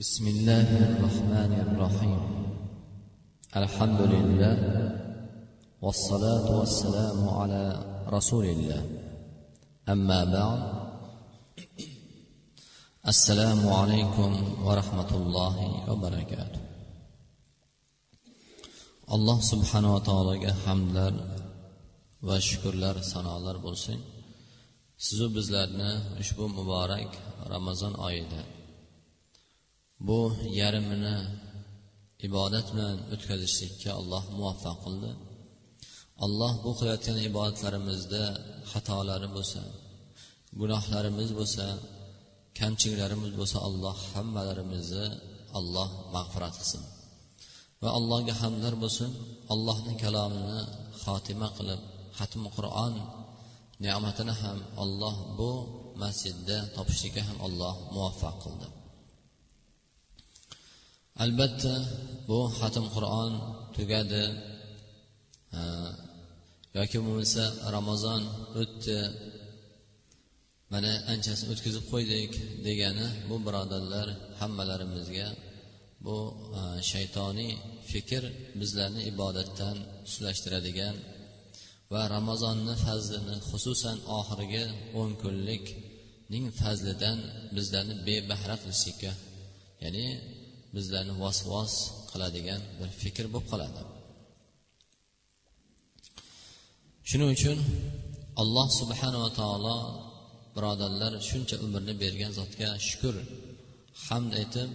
بسم الله الرحمن الرحيم الحمد لله والصلاة والسلام على رسول الله أما بعد السلام عليكم ورحمة الله وبركاته alloh subhanava taologa hamdlar va shukurlar sanolar bo'lsin sizu bizlarni ushbu muborak ramazon oyida bu yarmini ibodat bilan o'tkazishlikka alloh muvaffaq qildi. Alloh bu qilayotgan ibodatlarimizda xatolari bo'lsa gunohlarimiz bo'lsa kamchiliklarimiz bo'lsa alloh hammalarimizni alloh mag'firat qilsin. Va allohga hamdlar bo'lsin allohni kalomini xotima qilib xatmi qur'on ne'matini ham alloh bu masjidda topishlikka ham alloh muvaffaq qildi. Albatta bu xatm qur'on tugadi. Yoki bo'lmasa ramazon o'tdi. Mana anchasini o'tkazib qo'ydik degani bu birodarlar hammalarimizga bu shaytoniy fikr bizlarni ibodatdan suslashtiradigan va ramazonni fazlini xususan oxirgi o'n kunlikning fazlidan bizlarni bebahra qilishlikka ya'ni bizlarni vasvos qiladigan bir fikr bo'lib qoladi. Shuning uchun alloh subhanava taolo birodarlar shuncha umrni bergan zotga shukur hamd aytib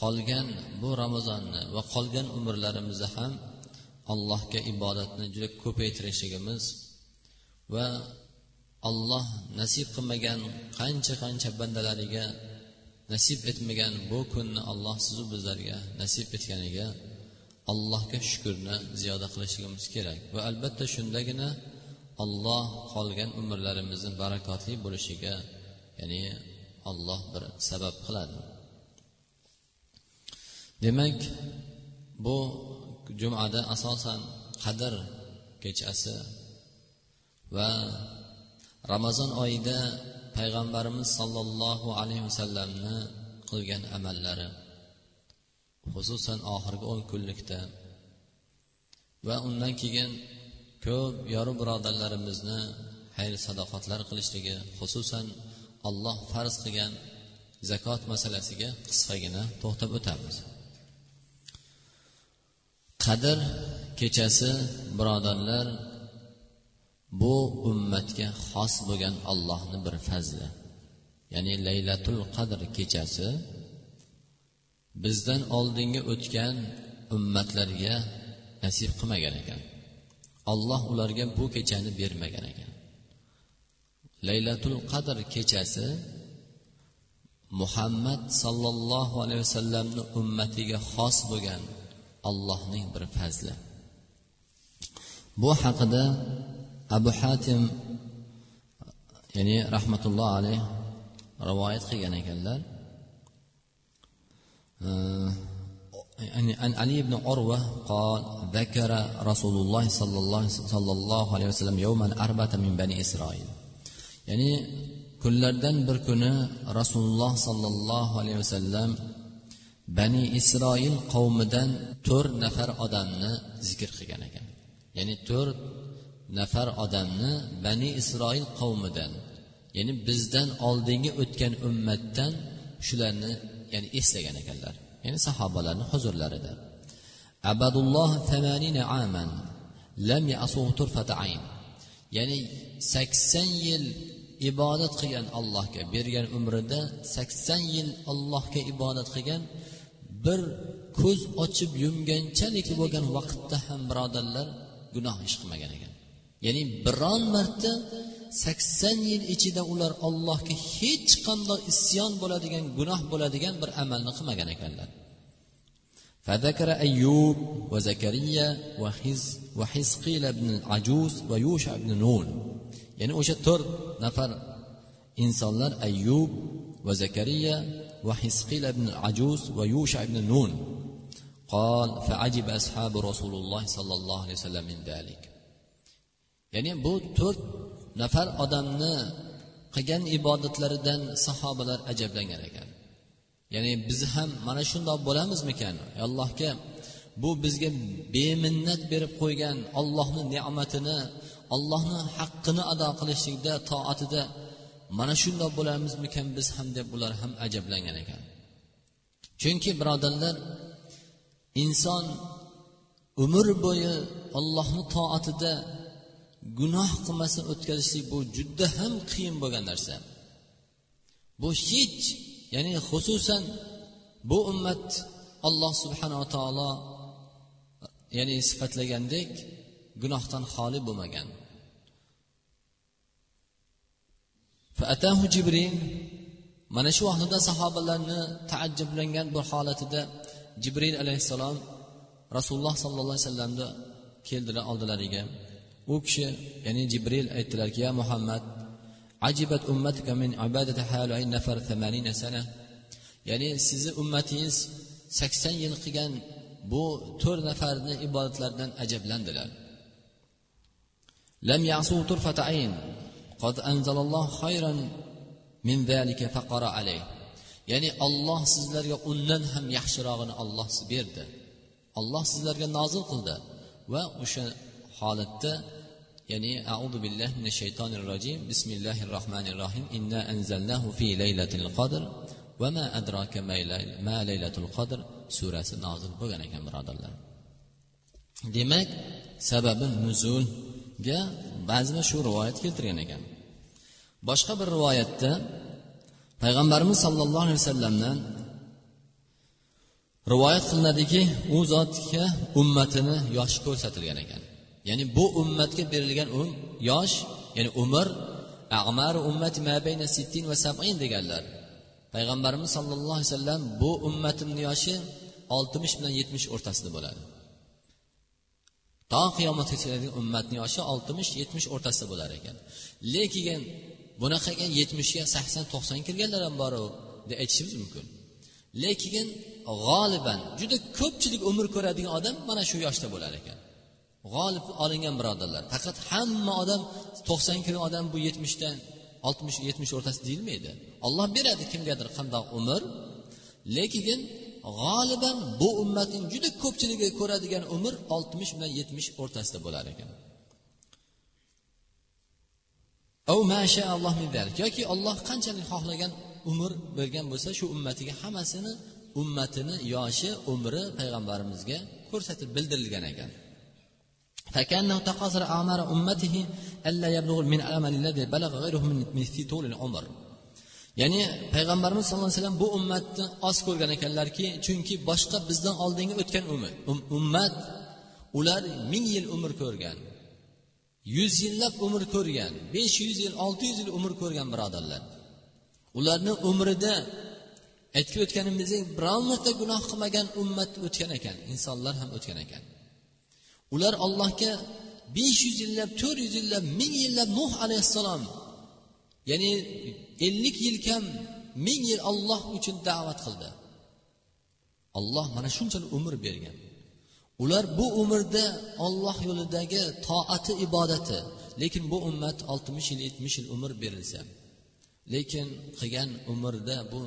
qolgan bu ramazonni va qolgan umrlarimizni ham allohga ibodatni juda ko'paytirishligimiz va alloh nasib qilmagan qancha qancha bandalariga nasib etmagan bu kunni alloh sizu bizlarga nasib etganiga allohga shukurni ziyoda qilishligimiz kerak. Va albatta shundagina olloh qolgan umrlarimizni barakotli bo'lishiga ya'ni olloh bir sabab qiladi. Demak bu jumada asosan qadr kechasi va ramazon oyida payg'ambarimiz sollallohu alayhi vasallamni qilgan amallari xususan oxirgi o'n kunlikda va undan keyin ko'p yori birodarlarimizni xayr sadoqatlar qilishligi xususan olloh farz qilgan zakot masalasiga qisqagina to'xtab o'tamiz. Qadr kechasi birodarlar bu ummatga xos bo'lgan allohni bir fazli. Ya'ni laylatul qadr kechasi bizdan oldingi o'tgan ummatlarga nasib qilmagan ekan. Olloh ularga bu kechani bermagan ekan. Laylatul qadr kechasi muhammad sollallohu alayhi vasallamni ummatiga xos bo'lgan allohning bir fazli. Bu haqida abu hatim ya'ni rahmatulloh alayh rivoyat qilgan ekanlar عن علي بن عروة قال ذكر رسول الله صلى الله صلى الله عليه وسلم يوما أربعة من بني إسرائيل يعني kunlardan bir kuni rasululloh sollallohu alayhi vasallam bani isroil qavmidan to'rt nafar odamni zikr qilgan ekan ya'ni to'rt nafar odamni bani isroil qavmidan ya'ni bizdan oldingi o'tgan ummatdan shularni ya'ni eslagan ekanlar. Ya'ni sahobalarni huzurlarida abadulloh aman lam ayn. Ya'ni sakson yil ibodat qilgan allohga bergan umrida sakson yil allohga ibodat qilgan bir ko'z ochib yumganchalik bo'lgan vaqtda ham birodarlar gunoh ish qilmagan ekan. ya'ni biron marta sakson yil ichida ular allohga hech qanday isyon bo'ladigan gunoh bo'ladigan bir amalni qilmagan ekanlar فذكر أيوب وزكريا وحز وحزقيل بن العجوز ويوشع بن نون يعني o'sha to'rt nafar insonlar ayyub va zakariya va hisqil ibn ajuz va yusha ibn nun قال فعجب أصحاب رسول الله صلى الله عليه وسلم من ذلك ya'ni bu to'rt nafar odamni qilgan ibodatlaridan sahobalar ajablangan ekan. Ya'ni biz ham mana shundoq bo'lamizmikan? Allohga bu bizga beminnat berib qo'ygan ollohni ne'matini ollohni haqqini ado qilishlikda toatida mana shundoq bo'lamizmikan biz ham deb ular ham ajablangan ekan. Chunki birodarlar inson umr bo'yi ollohni toatida gunoh qilmasdan o'tkazishlik bu juda ham qiyin bo'lgan narsa. Bu hech ya'ni xususan bu ummat alloh subhanava taolo ya'ni sifatlagandek gunohdan xoli bo'lmagan. Faatahu jibril mana shu vaqtida sahobalarni taajjublangan bir holatida jibril alayhissalom rasululloh sollallohu alayhi vasallamni keldilar oldilariga u kishi ya'ni jibril aytdilarki ya muhammad ajibat ummatika min nafar sana. Ya'ni sizni ummatingiz sakson yil qilgan bu to'rt nafarni ibodatlaridan ajablandilar. Lam yasu turfatayn qad anzalalloh khayran min zalika faqara alayh. Ya'ni olloh sizlarga undan ham yaxshirog'ini olloh berdi. Olloh sizlarga nozil qildi va o'sha holatda ya'ni audu billahi minash shaytonir rojim bismillahir rohmanir rohim inna anzalnahu fi laylatil qadr va ma adraka ma laylatul qadr. Surasi nozil bo'lgan ekan birodarlar. Demak sababi nuzulga ba'zilar shu rivoyat keltirgan ekan. Boshqa bir rivoyatda payg'ambarimiz sollallohu alayhi vasallamdan rivoyat qilinadiki u zotga ummatini yoshi ko'rsatilgan ekan. Ya'ni bu ummatga berilgan um yosh ya'ni umr ag'mar ummati mabayna sittin va sabin deganlar. Payg'ambarimiz sollallohu alayhi vasallam bu ummatimni yoshi oltmish bilan yetmish o'rtasida bo'ladi. To qiyomatgacha ummatni yoshi oltmish yetmish o'rtasida bo'lar ekan. Lekin bunaqaga yetmishga sakson to'qsonga kirganlar ham bor deb aytishimiz mumkin. Lekin g'oliban juda ko'pchilik umr ko'radigan odam mana shu yoshda bo'lar ekan. G'olib olingan birodarlar. Faqat hamma odam to'qson kun odam bu yetmishdan oltmish yetmish o'rtasida deyilmaydi. Olloh beradi kimgadir qandoq umr lekin g'oliban bu ummatning juda ko'pchiligi ko'radigan umr oltmish bilan yetmish o'rtasida bo'lar ekan. Yoki olloh qanchalik xohlagan umr bergan bo'lsa shu ummatiga hammasini ummatini yoshi umri payg'ambarimizga ko'rsatib bildirilgan ekan. فكأنه تقاصر أعمار أمته ألا يبلغ من الأمل الذي بلغ غيره من في طول العمر ya'ni payg'ambarimiz sallallohu alayhi vasallam bu ummatni oz ko'rgan ekanlarki chunki boshqa bizdan oldingi o'tgan ummat ular ming yil umr ko'rgan yuz yillab umr ko'rgan besh yuz yil olti yuz yil umr ko'rgan birodarlar ularni umrida aytib o'tganimizdek biron marta gunoh qilmagan ummat o'tgan ekan insonlar ham o'tgan ekan Ular allohga besh yuz yillab to'rt yuz yillab ming yillab nuh alayhissalom ya'ni ellik yil kam ming yil olloh uchun da'vat qildi. Olloh mana shunchalik umr bergan. Ular bu umrda olloh yo'lidagi toati ibodati lekin bu ummat oltmish yil yetmish yil umr berilsa lekin qilgan umrda bu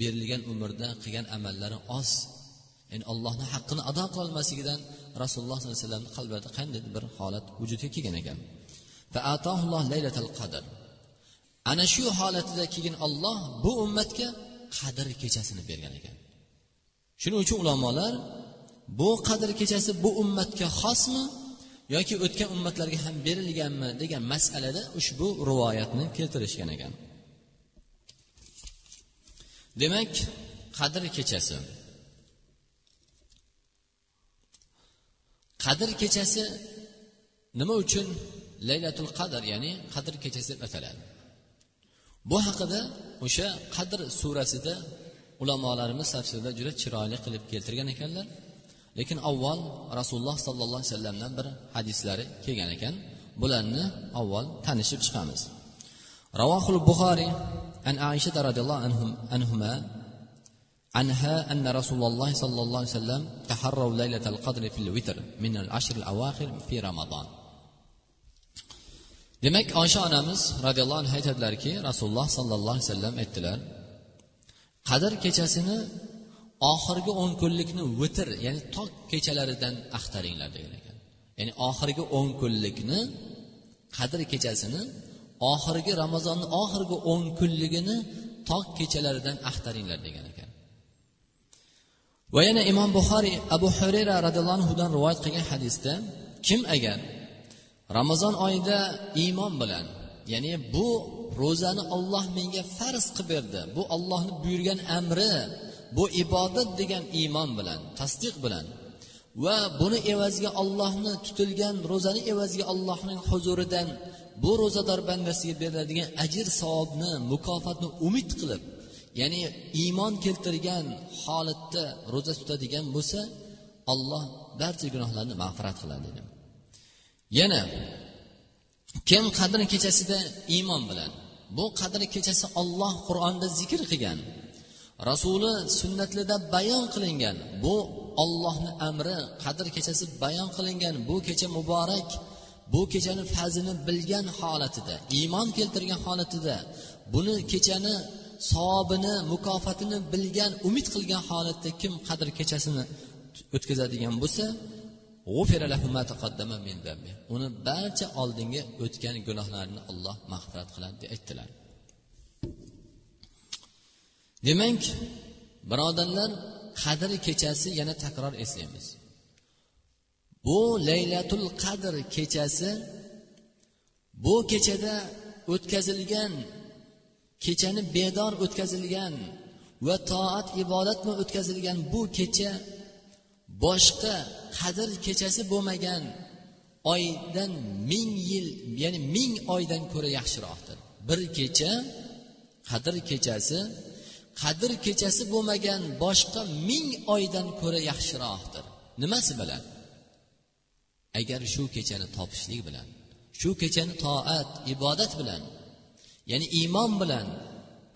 berilgan umrda qilgan amallari oz. Ya'ni allohni haqqini ado qilolmasligidan rasululloh sollallohu alayhi vasallamni qalbida qandaydir bir holat vujudga kelgan ekan. Qadr. Ana shu holatida keyin olloh bu ummatga qadr kechasini bergan ekan. Shuning uchun ulamolar bu qadr kechasi bu ummatga xosmi yoki o'tgan ummatlarga ham berilganmi degan masalada ushbu rivoyatni keltirishgan ekan. Demak qadr kechasi. Qadr kechasi nima uchun laylatul qadr ya'ni qadr kechasi deb ataladi? Bu haqida o'sha qadr surasida ulamolarimiz tafsirda juda chiroyli qilib keltirgan ekanlar. Lekin avval rasululloh sollallohu alayhi vasallamdan bir hadislari kelgan ekan. Bularni avval tanishib chiqamiz. Ravohul buxoriy an aisha roziyallohu anhuma عنها أن رسول الله صلى الله عليه وسلم تحروا ليلة القدر في الوتر من العشر الأواخر في رمضان demak oysha onamiz roziyallohu anhu aytadilarki rasululloh sollallohu alayhi vasallam aytdilar qadr kechasini oxirgi o'n kunlikni vitr ya'ni tok kechalaridan axtaringlar degan ekan ya'ni oxirgi o'n kunlikni qadr kechasini oxirgi ramazonni oxirgi o'n kunligini tok kechalaridan axtaringlar degan ekan Va yana imom buxoriy abu hurayra roziyallohu anhudan rivoyat qilgan hadisda kim agar ramazon oyida iymon bilan ya'ni bu ro'zani olloh menga farz qilib berdi bu ollohni buyurgan amri bu ibodat degan iymon bilan tasdiq bilan va buni evaziga ollohni tutilgan ro'zani evaziga allohning huzuridan bu ro'zador bandasiga beriladigan ajr savobni mukofotni umid qilib ya'ni iymon keltirgan holatda ro'za tutadigan bo'lsa alloh barcha gunohlarni mag'firat qiladi yana kim qadr kechasida iymon bilan bu qadr kechasi olloh qur'onda zikr qilgan rasuli sunnatlarda bayon qilingan bu ollohni amri qadr kechasi bayon qilingan bu kecha muborak bu kechani fazini bilgan holatida iymon keltirgan holatida buni kechani savobini mukofotini bilgan umid qilgan holatda kim qadr kechasini o'tkazadigan bo'lsa uni barcha oldingi o'tgan gunohlarini olloh mag'firat qiladi deb aytdilar. Demak birodarlar qadr kechasi yana takror eslaymiz. Bu laylatul qadr kechasi bu kechada o'tkazilgan kechani bedor o'tkazilgan va toat ibodat bilan o'tkazilgan bu kecha boshqa qadr kechasi bo'lmagan oydan ming yil ya'ni ming oydan ko'ra yaxshiroqdir. Bir kecha qadr kechasi qadr kechasi bo'lmagan boshqa ming oydan ko'ra yaxshiroqdir. Nimasi bilan? Agar shu kechani topishlik bilan shu kechani toat ibodat bilan ya'ni iymon bilan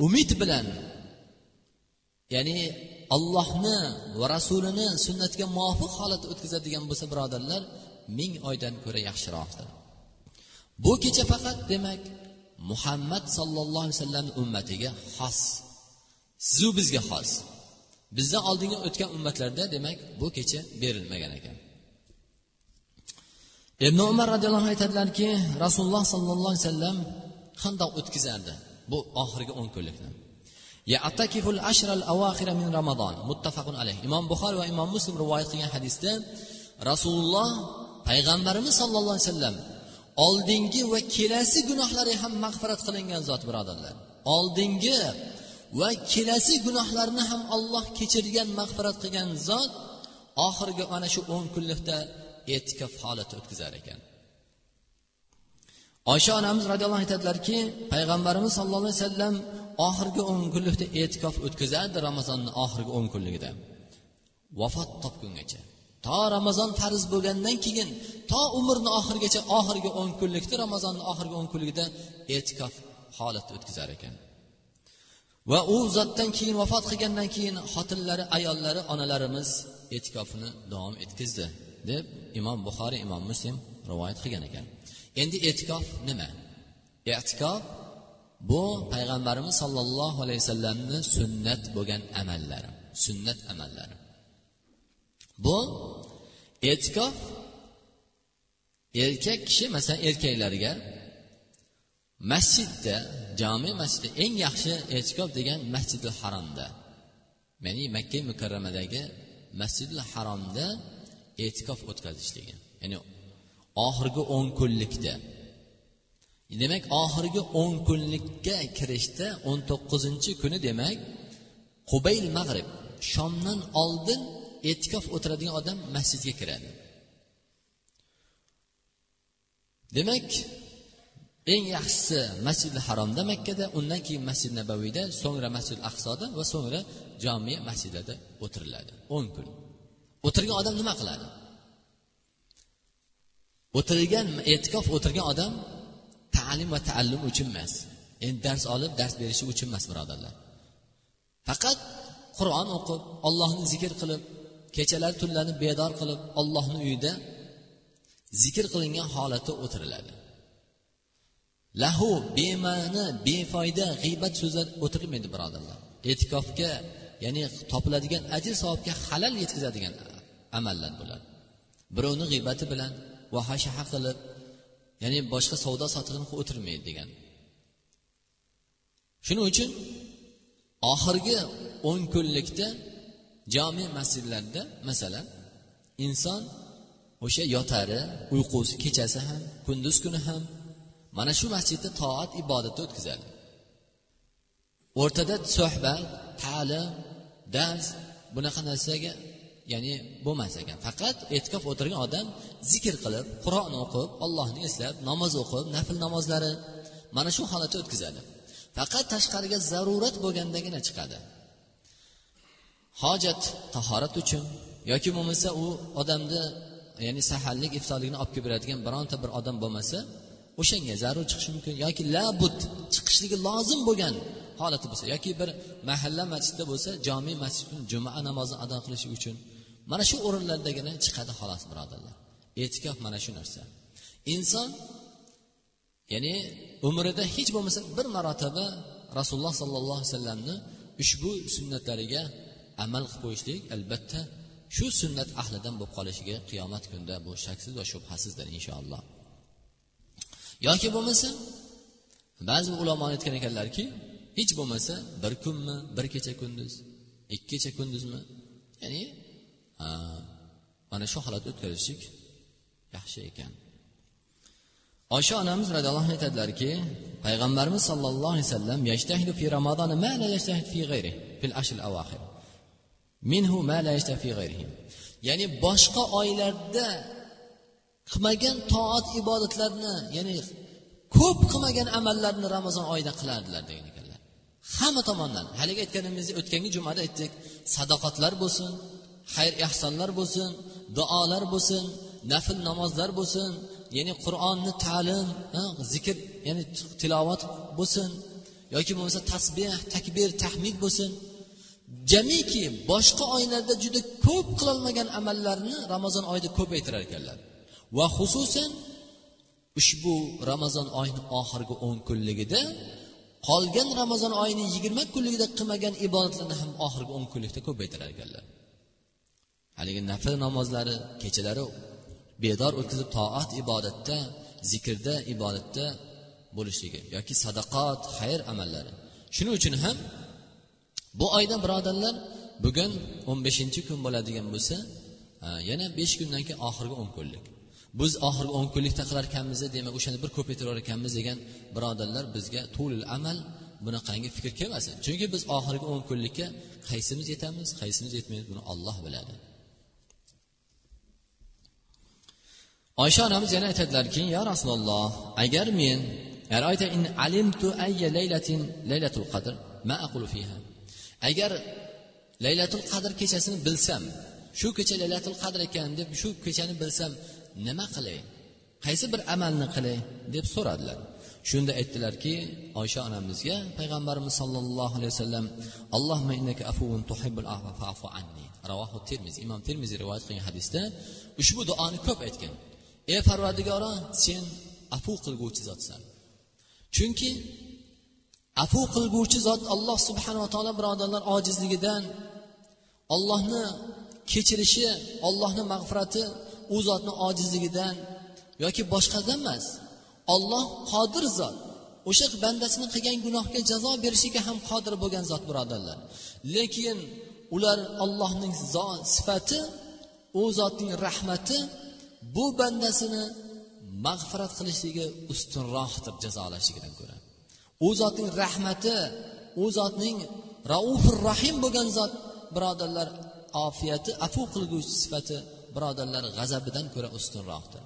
umid bilan ya'ni allohni va rasulini sunnatiga muvofiq holatda o'tkazadigan bo'lsa birodarlar ming oydan ko'ra yaxshiroqdir. Bu kecha faqat demak muhammad sollallohu alayhi vasallamni ummatiga xos sizu bizga xos. Bizdan oldingi o'tgan ummatlarda demak bu kecha berilmagan ekan. Ibn umar roziyallohu anhu aytadilarki rasululloh sollallohu alayhi vasallam qandoq o'tkazardi? Bu oxirgi o'n kunlikni. Min ramazon muttafaqun alayh. Imom buxoriy va imom muslim rivoyat qilgan hadisda rasululloh payg'ambarimiz sollallohu alayhi vasallam oldingi va kelasi gunohlari ham mag'firat qilingan zot birodarlar. Oldingi va kelasi gunohlarni ham olloh kechirgan mag'firat qilgan zot oxirgi ana shu o'n kunlikda e'tikof holati o'tkazar ekan. Oysha onamiz roziyallohu anhu aytadilarki payg'ambarimiz sallallohu alayhi vasallam oxirgi o'n kunlikda e'tikof o'tkazardi ramazonni oxirgi o'n kunligida. Vafot topgungacha. To ramazon farz bo'lgandan keyin to umrni oxirigacha oxirgi o'n kunlikda ramazonni oxirgi o'n kunligida e'tikof holatda o'tkazar ekan. Va u zotdan keyin vafot qilgandan keyin xotinlari ayollari onalarimiz e'tikofini davom etkazdi deb imom buxoriy imom muslim rivoyat qilgan ekan. Endi e'tikof nima? E'tikof bu payg'ambarimiz sollallohu alayhi vasallamni sunnat bo'lgan amallari sunnat amallari bu e'tikof erkak kishi masalan erkaklarga masjidda jami masjidda eng yaxshi e'tikof degan masjidil haromda ya'ni makka mukarramadagi masjidil haromda e'tikof o'tkazishligi ya'ni oxirgi o'n kunlikda. Demak oxirgi o'n kunlikka kirishda o'n to'qqizinchi kuni demak qubayl mag'rib shomdan oldin e'tikof o'tiradigan odam masjidga kiradi. Demak eng yaxshisi masjidi haromda makkada undan keyin masjid nabaviyda so'ngra masjid aqsoda va so'ngra jomiy masjidlarda o'tiriladi. O'n kun. O'tirgan odam nima qiladi? O'tirgan e'tikof o'tirgan odam ta'lim va taallum uchun emas. Endi dars olib dars berishi uchun emas birodarlar. Faqat qur'on o'qib ollohni zikr qilib kechalar tunlarni bedor qilib ollohni uyida zikr qilingan holatda o'tiriladi. Lahu bema'ni befoyda g'iybat so'zlar o'tirilmaydi birodarlar. E'tikofga ya'ni topiladigan ajr savobga halal yetkazadigan amallar bo'ladi birovni g'iybati bilan va hashaha qilib ya'ni boshqa savdo sotiqni qilib o'tirmaydi degan. Shuning uchun oxirgi o'n kunlikda jami masjidlarda masalan inson o'sha yotari uyqusi kechasi ham kunduz kuni ham mana shu masjidda toat ibodatni o'tkazadi. O'rtada suhbat ta'lim dars bunaqa narsaga ya'ni bo'lmas ekan. Faqat e'tikof o'tirgan odam zikr qilib qur'on o'qib ollohni eslab namoz o'qib nafl namozlari mana shu holatda o'tkazadi. Faqat tashqariga zarurat bo'lgandagina chiqadi. Hojat tahorat uchun yoki bo'lmasa u odamni ya'ni saharlik iftorlikni olib kelib beradigan bironta bir odam bo'lmasa o'shanga zarur chiqishi mumkin yoki labud chiqishligi lozim bo'lgan holati bo'lsa yoki bir mahalla masjidda bo'lsa jomiy masjid juma namozini ado qilish uchun mana shu o'rinlardagina chiqadi xolos birodarlar. E'tikof mana shu narsa. Inson ya'ni umrida hech bo'lmasa bir marotaba rasululloh sollallohu alayhi vasallamni ushbu sunnatlariga amal qilib qo'yishlik albatta shu sunnat ahlidan bo'lib qolishiga qiyomat kunida bu shaksiz va shubhasizdir inshaalloh. Yoki bo'lmasa ba'zi ulamo aytgan ekanlarki hech bo'lmasa bir kunmi bir kecha kunduz ikki kecha kunduzmi? Ya'ni mana shu holatda o'tkazishlik yaxshi ekan. Osha onamiz roziyallohu anhu aytadilarki payg'ambarimiz sollallohu alayhi vasallam fi ramazon ma la fi g'ayri fil ashr awakhir. Minhu ma la yajtahid fi g'ayrihi ya'ni boshqa oylarda qilmagan toat ibodatlarni ya'ni ko'p qilmagan amallarni ramazon oyida qilardilar degan ekanlar. Hamma tomondan. Haligi aytganimizdek o'tgangi jumada aytdik sadoqatlar bo'lsin xayr ehsonlar bo'lsin duolar bo'lsin nafl namozlar bo'lsin ya'ni qur'onni ta'lim zikr ya'ni tilovat bo'lsin yoki bo'lmasa tasbeh takbir tahmid bo'lsin. Jamiki boshqa oylarda juda ko'p qilolmagan amallarni ramazon oyida ko'paytirar ekanlar. Va xususan ushbu ramazon oyini oxirgi o'n kunligida qolgan ramazon oyini yigirma kunligida qilmagan ibodatlarni ham oxirgi o'n kunlikda ko'paytirar ekanlar. Haligi nafl namozlari kechalari bedor o'tkazib toat ibodatda zikrda ibodatda bo'lishligi yoki sadaqat xayr amallari. Shuning uchun ham bu oyda birodarlar bugun o'n beshinchi kun bo'ladigan bo'lsa e, yana besh kundan keyin oxirgi o'n kunlik. Biz oxirgi o'n kunlikda qilar ekanmiz demak o'shani bir ko'paytirar ekanmiz degan birodarlar bizga tulil amal bunaqangi fikr kelmasin. Chunki biz oxirgi o'n kunlikka qaysimiz yetamiz qaysimiz yetmaymiz buni olloh biladi. Oysha onamiz yana aytadilarki yo rasululloh agar men in alimtu ayya laylatin laylatul qadr ma aqulu fiha? Agar laylatul qadr kechasini bilsam shu kecha laylatul qadr ekan deb shu kechani bilsam nima qilay? Qaysi bir amalni qilay? deb so'radilar. Shunda aytdilarki oysha onamizga payg'ambarimiz sollallohu alayhi vasallam allohma innaka afuvun tuhibbul afu anni. Ravohu termiziy imom termiziy rivoyat qilgan hadisda ushbu duoni ko'p aytgan. Ey parvardigoro sen afu qilguvchi zotsan. Chunki afu qilguvchi zot alloh subhanava taolo birodarlar ojizligidan ollohni kechirishi ollohni mag'firati u zotni ojizligidan yoki boshqadan emas. Olloh qodir zot. O'sha bandasini qilgan gunohga jazo berishiga ham qodir bo'lgan zot birodarlar. Lekin ular ollohning sifati u zotning rahmati bu bandasini mag'firat qilishligi ustunroqdir jazolashligidan ko'ra. U zotning rahmati u zotning raufur rahim bo'lgan zot birodarlar ofiyati afu qilguvchi sifati birodarlar g'azabidan ko'ra ustunroqdir.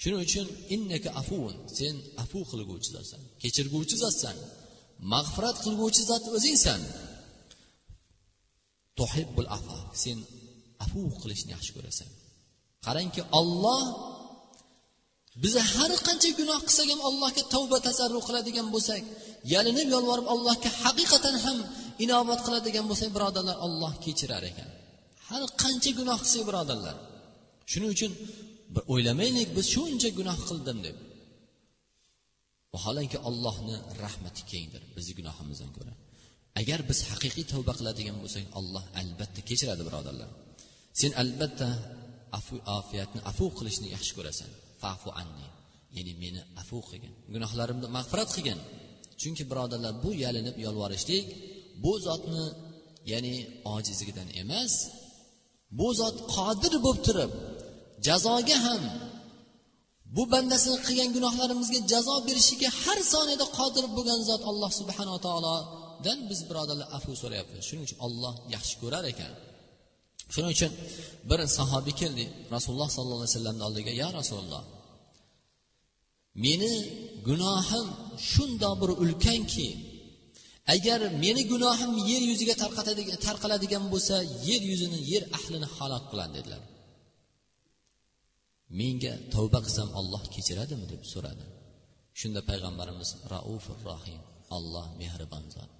Shuning uchun innaka afuvun sen afu qilguvchi zotsan kechirguvchi zotsan mag'firat qilguvchi zot o'zingsan. Tuhibbul afa sen afu qilishni yaxshi ko'rasan. Qarangki olloh biza har qancha gunoh qilsak ham allohga tavba tasarruf qiladigan bo'lsak yalinib yolvorib allohga haqiqatan ham inobat qiladigan bo'lsak birodarlar olloh kechirar ekan. Har qancha gunoh qilsak birodarlar. Shuning uchun bir o'ylamaylik biz shuncha gunoh qildim deb. Vaholanki allohni rahmati kengdir bizni gunohimizdan ko'ra. Agar biz haqiqiy tavba qiladigan bo'lsak alloh albatta kechiradi birodarlar. Sen albatta afu afiyatni afu qilishni yaxshi ko'rasan. Fafu anni. Ya'ni meni afu qilgin. Gunohlarimni mag'firat qilgin. Chunki birodarlar bu yalinib yolvorishlik bu zotni ya'ni ojizligidan emas bu zot qodir bo'lib turib jazoga ham bu bandasini qilgan gunohlarimizga jazo berishiga har soniyada qodir bo'lgan zot alloh subhanava taolodan biz birodarlar afu so'rayapmiz. Shuning uchun olloh yaxshi ko'rar ekan. Shuning uchun bir sahobiy keldi rasululloh sollallohu alayhi vasallamni oldiga ya rasululloh meni gunohim shundoq bir ulkanki agar meni gunohim yer yuziga tarqaladigan bo'lsa yer yuzini yer ahlini halok qiladi dedilar. Menga tavba qilsam olloh kechiradimi? deb so'radi. Shunda payg'ambarimiz raufur rohim olloh mehribon zot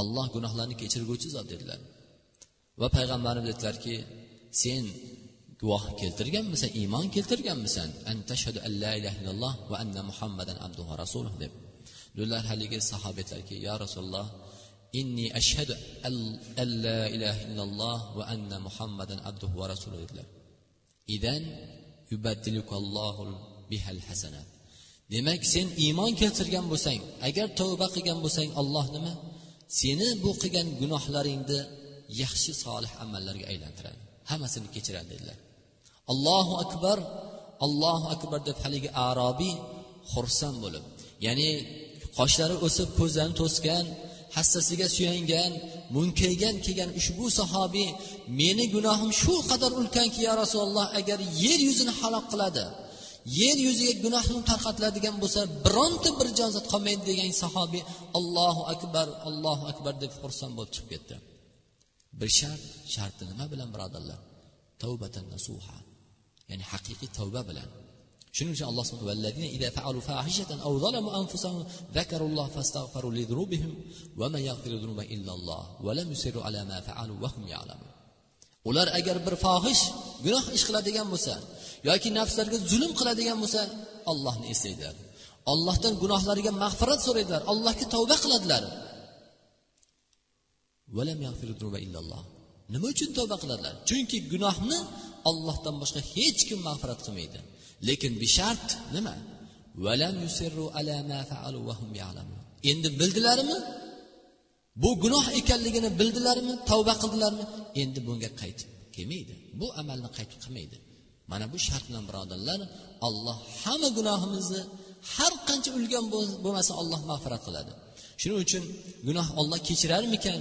olloh gunohlarni kechirguvchi zot dedilar. Va payg'ambarimiz aytdilarki sen guvoh keltirganmisan iymon keltirganmisan? An tashhadu an la ilaha illalloh va anna muhammadan abduhu rasuluh deb. Dedilar haligi sahoba aytdilarki yo rasululloh inni ashhadu an la ilaha illalloh va anna muhammadan abduhu va rasuluh dedilar. Idan bihal hasanat. Demak sen iymon keltirgan bo'lsang agar tavba qilgan bo'lsang olloh nima? Seni bu qilgan gunohlaringni yaxshi solih amallarga aylantiradi. Hammasini kechiradi dedilar. Allohu akbar allohu akbar deb haligi arobiy xursand bo'lib ya'ni qoshlari o'sib ko'zlarini to'sgan hassasiga suyangan munkaygan kelgan ushbu sahobiy meni gunohim shu qadar ulkanki ya rasululloh agar yer yuzini halok qiladi yer yuziga gunohim tarqatiladigan bo'lsa bironta bir jonzot qolmaydi degan sahobiy allohu akbar allohu akbar deb xursand bo'lib chiqib ketdi. Bir shart sharti nima bilan birodarlar? Tavbatan nasuha ya'ni haqiqiy tavba bilan. Shuning uchun alloh subhanahu vallazina idza fa'alu fahishatan aw zalamu anfusahum zakarulloh fastaghfiru li dhunubihim wa man yaghfiru dhunuba illalloh wa lam yusiru ala ma fa'alu wa hum ya'lamun. Ular agar bir fohish gunoh ish qiladigan bo'lsa yoki nafslariga zulm qiladigan bo'lsa ollohni eslaydilar ollohdan gunohlariga mag'firat so'raydilar. Allohga tavba qiladilar. Nima uchun tavba qiladilar? Chunki gunohni ollohdan boshqa hech kim mag'firat qilmaydi. Lekin bishart nima? endi bildilarmi? Bu gunoh ekanligini bildilarmi? Tavba qildilarmi? Endi bunga qaytib kelmaydi. Bu amalni qaytib qilmaydi. Mana bu shart bilan birodarlar olloh hamma gunohimizni har qancha ulgan bo'lmasa olloh mag'firat qiladi. Shuning uchun gunoh olloh kechirarmikan?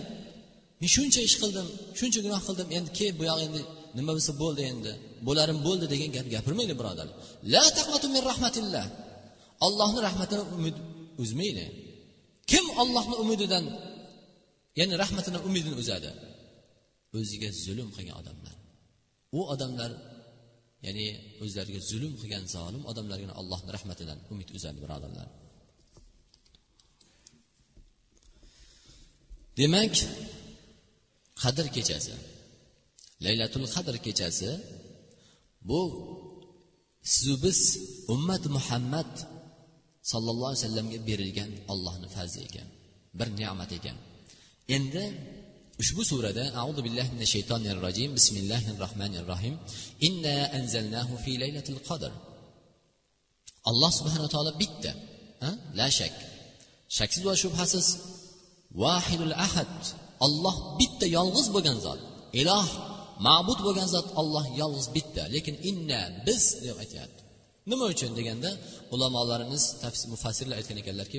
Men shuncha ish qildim shuncha gunoh qildim. Endi ke bu yoq endi nima bo'lsa bo'ldi endi. Bo'larim bo'ldi degan gap gapirmaydi birodarlar la taqnatu min rahmatillah. Allohni rahmatini umid uzmaydi. Kim ollohni umididan ya'ni rahmatini umidini uzadi? O'ziga zulm qilgan odamlar. U odamlar ya'ni o'zlariga zulm qilgan zolim odamlargina allohni rahmatidan umid uzadi birodarlar. Demak qadr kechasi. Laylatul qadr kechasi. Bu sizu biz ummat muhammad sallallohu alayhi vasallamga berilgan allohni fazli ekan. Bir ne'mat ekan. Endi ushbu surada audu billahi minash shaytonir rojim bismillahi rohmanir rohim inna anzalnahu fi laylatil qadr. Alloh subhanaa taolo bitta la shak. Shaksiz va shubhasiz. Vahidul ahad. Olloh bitta yolg'iz bo'lgan zot iloh ma'bud bo'lgan zot olloh yolg'iz bitta lekin inna biz deb aytyapti. Nima uchun deganda ulamolarimiz mufassirlar aytgan ekanlarki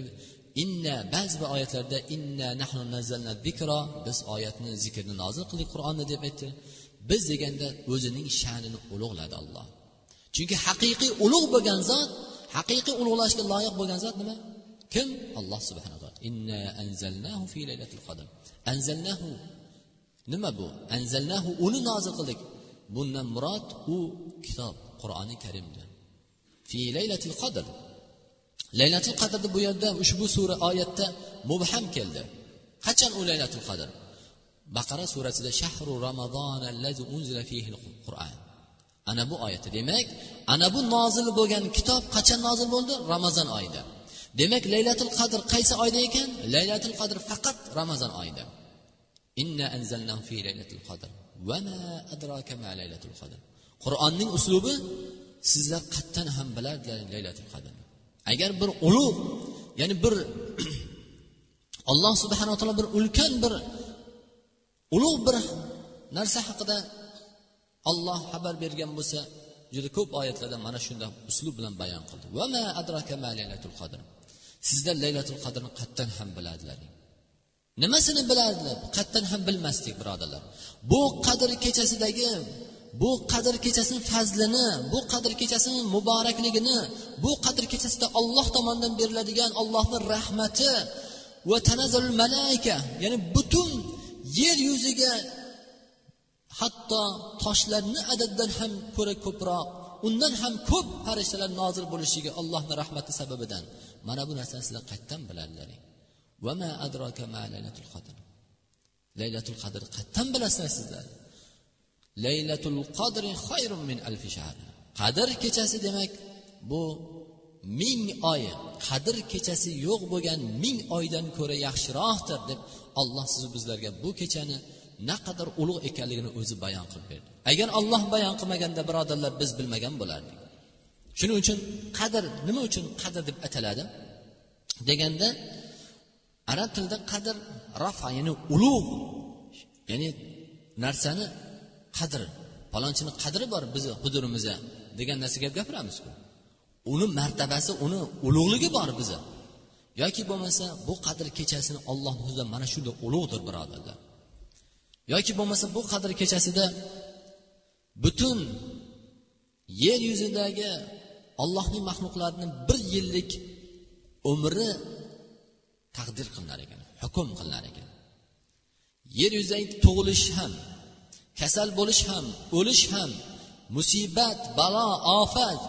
inna ba'zi bir oyatlarda inna nahnu nazzalna zikro biz oyatni zikrni nozil qildik qur'onni deb aytdi. Biz deganda o'zining sha'nini ulug'ladi olloh chunki haqiqiy ulug' bo'lgan zot haqiqiy ulug'lashga loyiq bo'lgan zot nima? Kim? Alloh subhanaa inna anzalnahu fi laylatil qadr. Anzalnahu nima bu? Anzalnahu uni nozil qildik. Bundan murod u kitob qur'oni karimdir fi laylatil qadr. Laylatul qadrni bu yerda ushbu sura oyatda mubham keldi. Qachon u laylatul qadr? Baqara surasida shahru ramazon allazi unzila fihi qur'an ana bu oyatda demak ana bu nozil bo'lgan kitob qachon nozil bo'ldi? Ramazon oyida. Demak laylatul qadr qaysi oyda ekan? Laylatul qadr faqat ramazon oyida. Inna anzalnahu fi laylatul qadr. Va ma adraka ma laylatul qadr. Qur'onning uslubi sizlar qattan ham biladilar laylatul qadrni agar bir ulug' ya'ni bir alloh subhanaa taolo bir ulkan bir ulug' bir narsa haqida olloh xabar bergan bo'lsa juda ko'p oyatlarda mana shunday uslub bilan bayon qildi. Va ma adraka ma laylatul qadr. Sizlar laylatul qadrni qatdan ham biladilaring nimasini biladilar? Qatdan ham bilmasdik birodarlar. Bu qadr kechasidagi bu qadr kechasini fazlini bu qadr kechasini muborakligini bu qadr kechasida olloh tomonidan beriladigan ollohni rahmati va tanazzul malaika ya'ni butun yer yuziga hatto toshlarni adadidan ham ko'ra ko'proq undan ham ko'p farishtalar nozil bo'lishiga allohni rahmati sababidan. Mana bu narsani sizlar qayerdan biladilaring laylatul qadr? Qayerdan bilasizlar sizlar? Laylatul qadri xayrun min alfi shahr. Qadr kechasi demak bu ming oy qadr kechasi yo'q bo'lgan ming oydan ko'ra yaxshiroqdir deb olloh sizu bizlarga bu kechani naqadar ulug' ekanligini o'zi bayon qilib berdi. Agar olloh bayon qilmaganda birodarlar biz bilmagan bo'lardik. Shuning uchun qadr nima uchun qadr deb ataladi? Deganda arab tilida qadr rafa ya'ni ulug' ya'ni narsani qadri palonchini qadri bor bizni huzurimizda degan narsa gap gapiramizku. Uni martabasi uni ulug'ligi bor bizni yoki bo'lmasa bu qadr kechasini olloh huzurida mana shunday ulug'dir birodarlar. Yoki bo'lmasa bu qadr kechasida butun yer yuzidagi ollohning maxluqlarini bir yillik umri taqdir qilinar ekan hukm qilinar ekan. Yer yuzidagi tug'ilish ham kasal bo'lish ham o'lish ham musibat balo ofat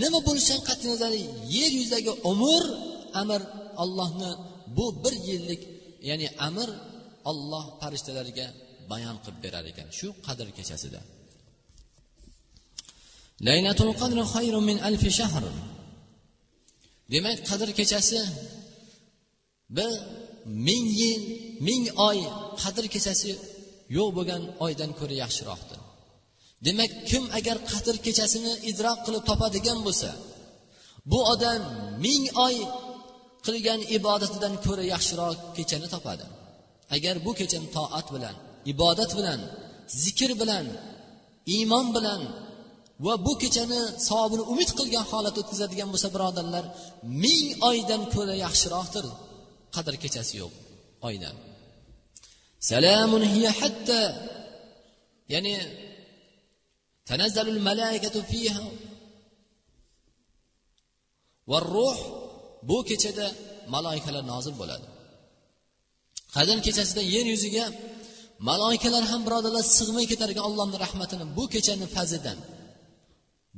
nima bo'lishidan qat'iy nazar yer yuzidagi umr amr ollohni bu bir yillik ya'ni amr olloh farishtalarga bayon qilib berar ekan shu qadr kechasida. Laylatul qadri xayrun min alfi shahr demak qadr kechasi bir ming yil ming oy qadr kechasi yo'q bo'lgan oydan ko'ra yaxshiroqdir. Demak kim agar qadr kechasini idrok qilib topadigan bo'lsa bu odam ming oy qilgan ibodatidan ko'ra yaxshiroq kechani topadi. Agar bu kechani toat bilan ibodat bilan zikr bilan iymon bilan va bu kechani savobini umid qilgan holatda o'tkazadigan bo'lsa birodarlar ming oydan ko'ra yaxshiroqdir. Qadr kechasi yo'q oydan salamun hiya hatta ya'ni tanazzalul malaikatu fiha. Va ruh bu kechada maloikalar nozil bo'ladi. Qadr kechasida yer yuziga maloikalar ham birodarlar sig'may ketar ekan allohni rahmatini bu kechani fazlidan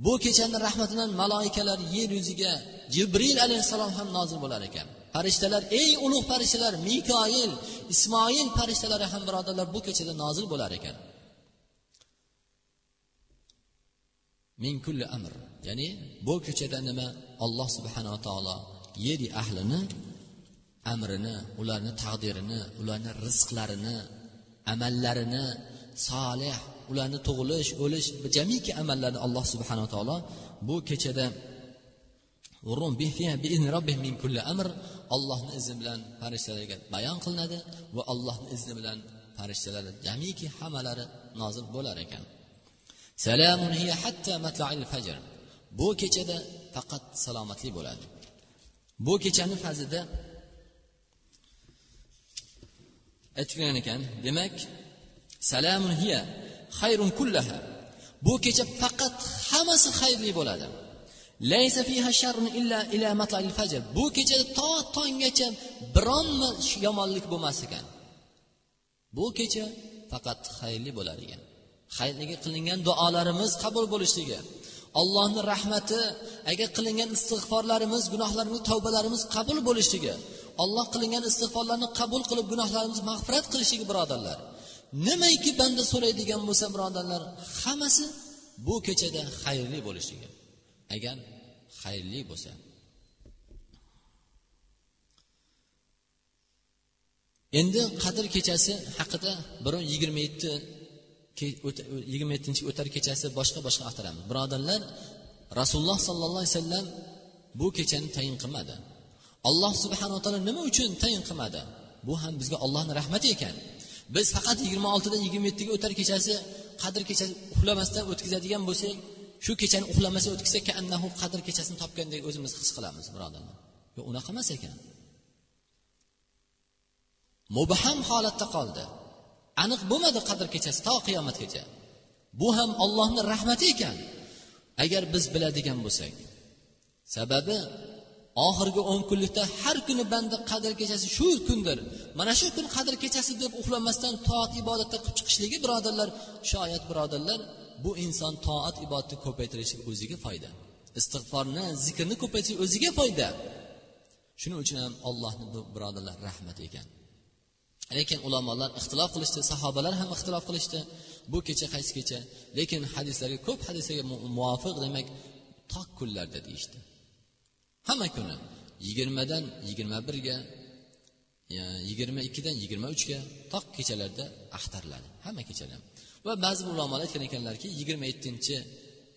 bu kechani rahmatidan maloikalar yer yuziga jibril alayhissalom ham nozil bo'lar ekan. Farishtalar eng ulug' farishtalar mikoil ismoil farishtalari ham birodarlar bu kechada nozil bo'lar ekan. Min kulli amr. Ya'ni bu kechada nima? Alloh subhanava taolo yer ahlini amrini ularni taqdirini ularni rizqlarini amallarini solih ularni tug'ilish o'lish jamiki amallarni alloh subhanava taolo bu kechada ollohni izni bilan farishtalarga bayon qilinadi va allohni izni bilan farishtalar jamiki hammalari nozil bo'lar ekan. Salamun hiya hatta fajr. Bu kechada faqat salomatlik bo'ladi. Bu kechani fazida aytilgan ekan demak salamun hiya xayrun kullaha. Bu kecha faqat hammasi xayrli bo'ladi. Laysa fiha sharrun illa ila matla'il fajr. Bu kechada to tonggacha biron yomonlik bo'lmas ekan. Bu kecha faqat xayrli bo'lar ekan. Xayrligi qilingan duolarimiz qabul bo'lishligi allohni rahmati agar qilingan istig'forlarimiz gunohlarimiz tavbalarimiz qabul bo'lishligi olloh qilingan istig'forlarni qabul qilib gunohlarimizni mag'firat qilishligi birodarlar. nimaiki banda so'raydigan bo'lsa birodarlar hammasi bu kechada xayrli bo'lishligi agar xayrli bo'lsa. Endi qadr kechasi haqida birov yigirma yetti yigirma yettinchi o'tar kechasi boshqa boshqa aytilamiz birodarlar rasululloh sollallohu alayhi vasallam bu kechani tayin qilmadi. Alloh subhanaa taolo nima uchun tayin qilmadi? Bu ham bizga ollohni rahmati ekan. Biz faqat yigirma oltidan yigirma yettiga o'tar kechasi qadr kechasi uxlamasdan o'tkazadigan bo'lsak shu kechani uxlamasa o'tkazsak annahu qadr kechasini topgandek o'zimiz his qilamiz birodarlar. Yo'q unaqa emas ekan. Mubham holatda qoldi. Aniq bo'lmadi qadr kechasi to qiyomatgacha bu ham ollohni rahmati ekan. Agar biz biladigan bo'lsak sababi oxirgi o'n kunlikda har kuni banda qadr kechasi shu kundir. Mana shu kun qadr kechasi deb uxlamasdan toat ibodatda qilib chiqishligi birodarlar shoyat birodarlar bu inson toat ibodatni ko'paytirishi o'ziga foyda. Istig'forni zikrni ko'paytirish o'ziga foyda. Shuning uchun ham allohni bu birodarlar rahmati ekan. Lekin ulamolar ixtilof qilishdi sahobalar ham ixtilof qilishdi. Bu kecha qaysi kecha? Lekin hadislarga ko'p hadislarga muvofiq demak tok kunlarda deyishdi. Hamma kuni. Yigirmadan yigirma birga yigirma ikkidan yigirma uchga tok kechalarda axtariladi hamma kechalar va ba'zi ulamolar aytgan ekanlarki yigirma yettinchi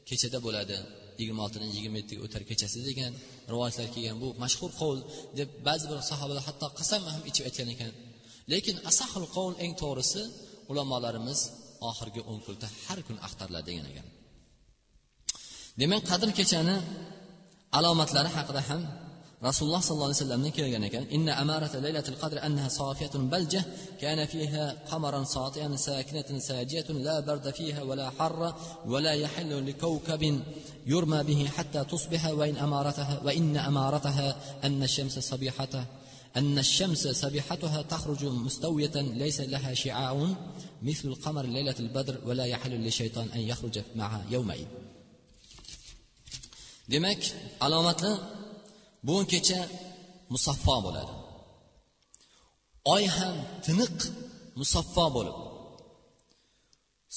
kechada bo'ladi yigirma oltidan yigirma yettiga o'tar kechasi degan rivoyatlar kelgan bu mashhur qovul deb ba'zi bir sahobalar hatto qasam ham ichib aytgan ekan. Lekin asahul qovul eng to'g'risi ulamolarimiz oxirgi o'n kunda har kun axtariladi degan ekan. Demak qadr kechani alomatlari haqida ham rasululloh sollallohu alayhi vasallamdan kelgan ekan inna amarata laylatil qadri annaha sofiyatun balja kana fiha qamaran satiyan sakinatan sajiyatun la barda fiha wala harra wala yahillu likawkabin yurma bihi hatta tusbiha wa in amarataha wa inna amarataha anna shamsa sabihataha أن الشمس سبيحتها تخرج مستوية ليس لها شعاع مثل القمر ليلة البدر ولا يحل للشيطان أن يخرج معها يومئذ demak alomatli bu kecha musaffo bo'ladi. Oy ham tiniq musaffo bo'lib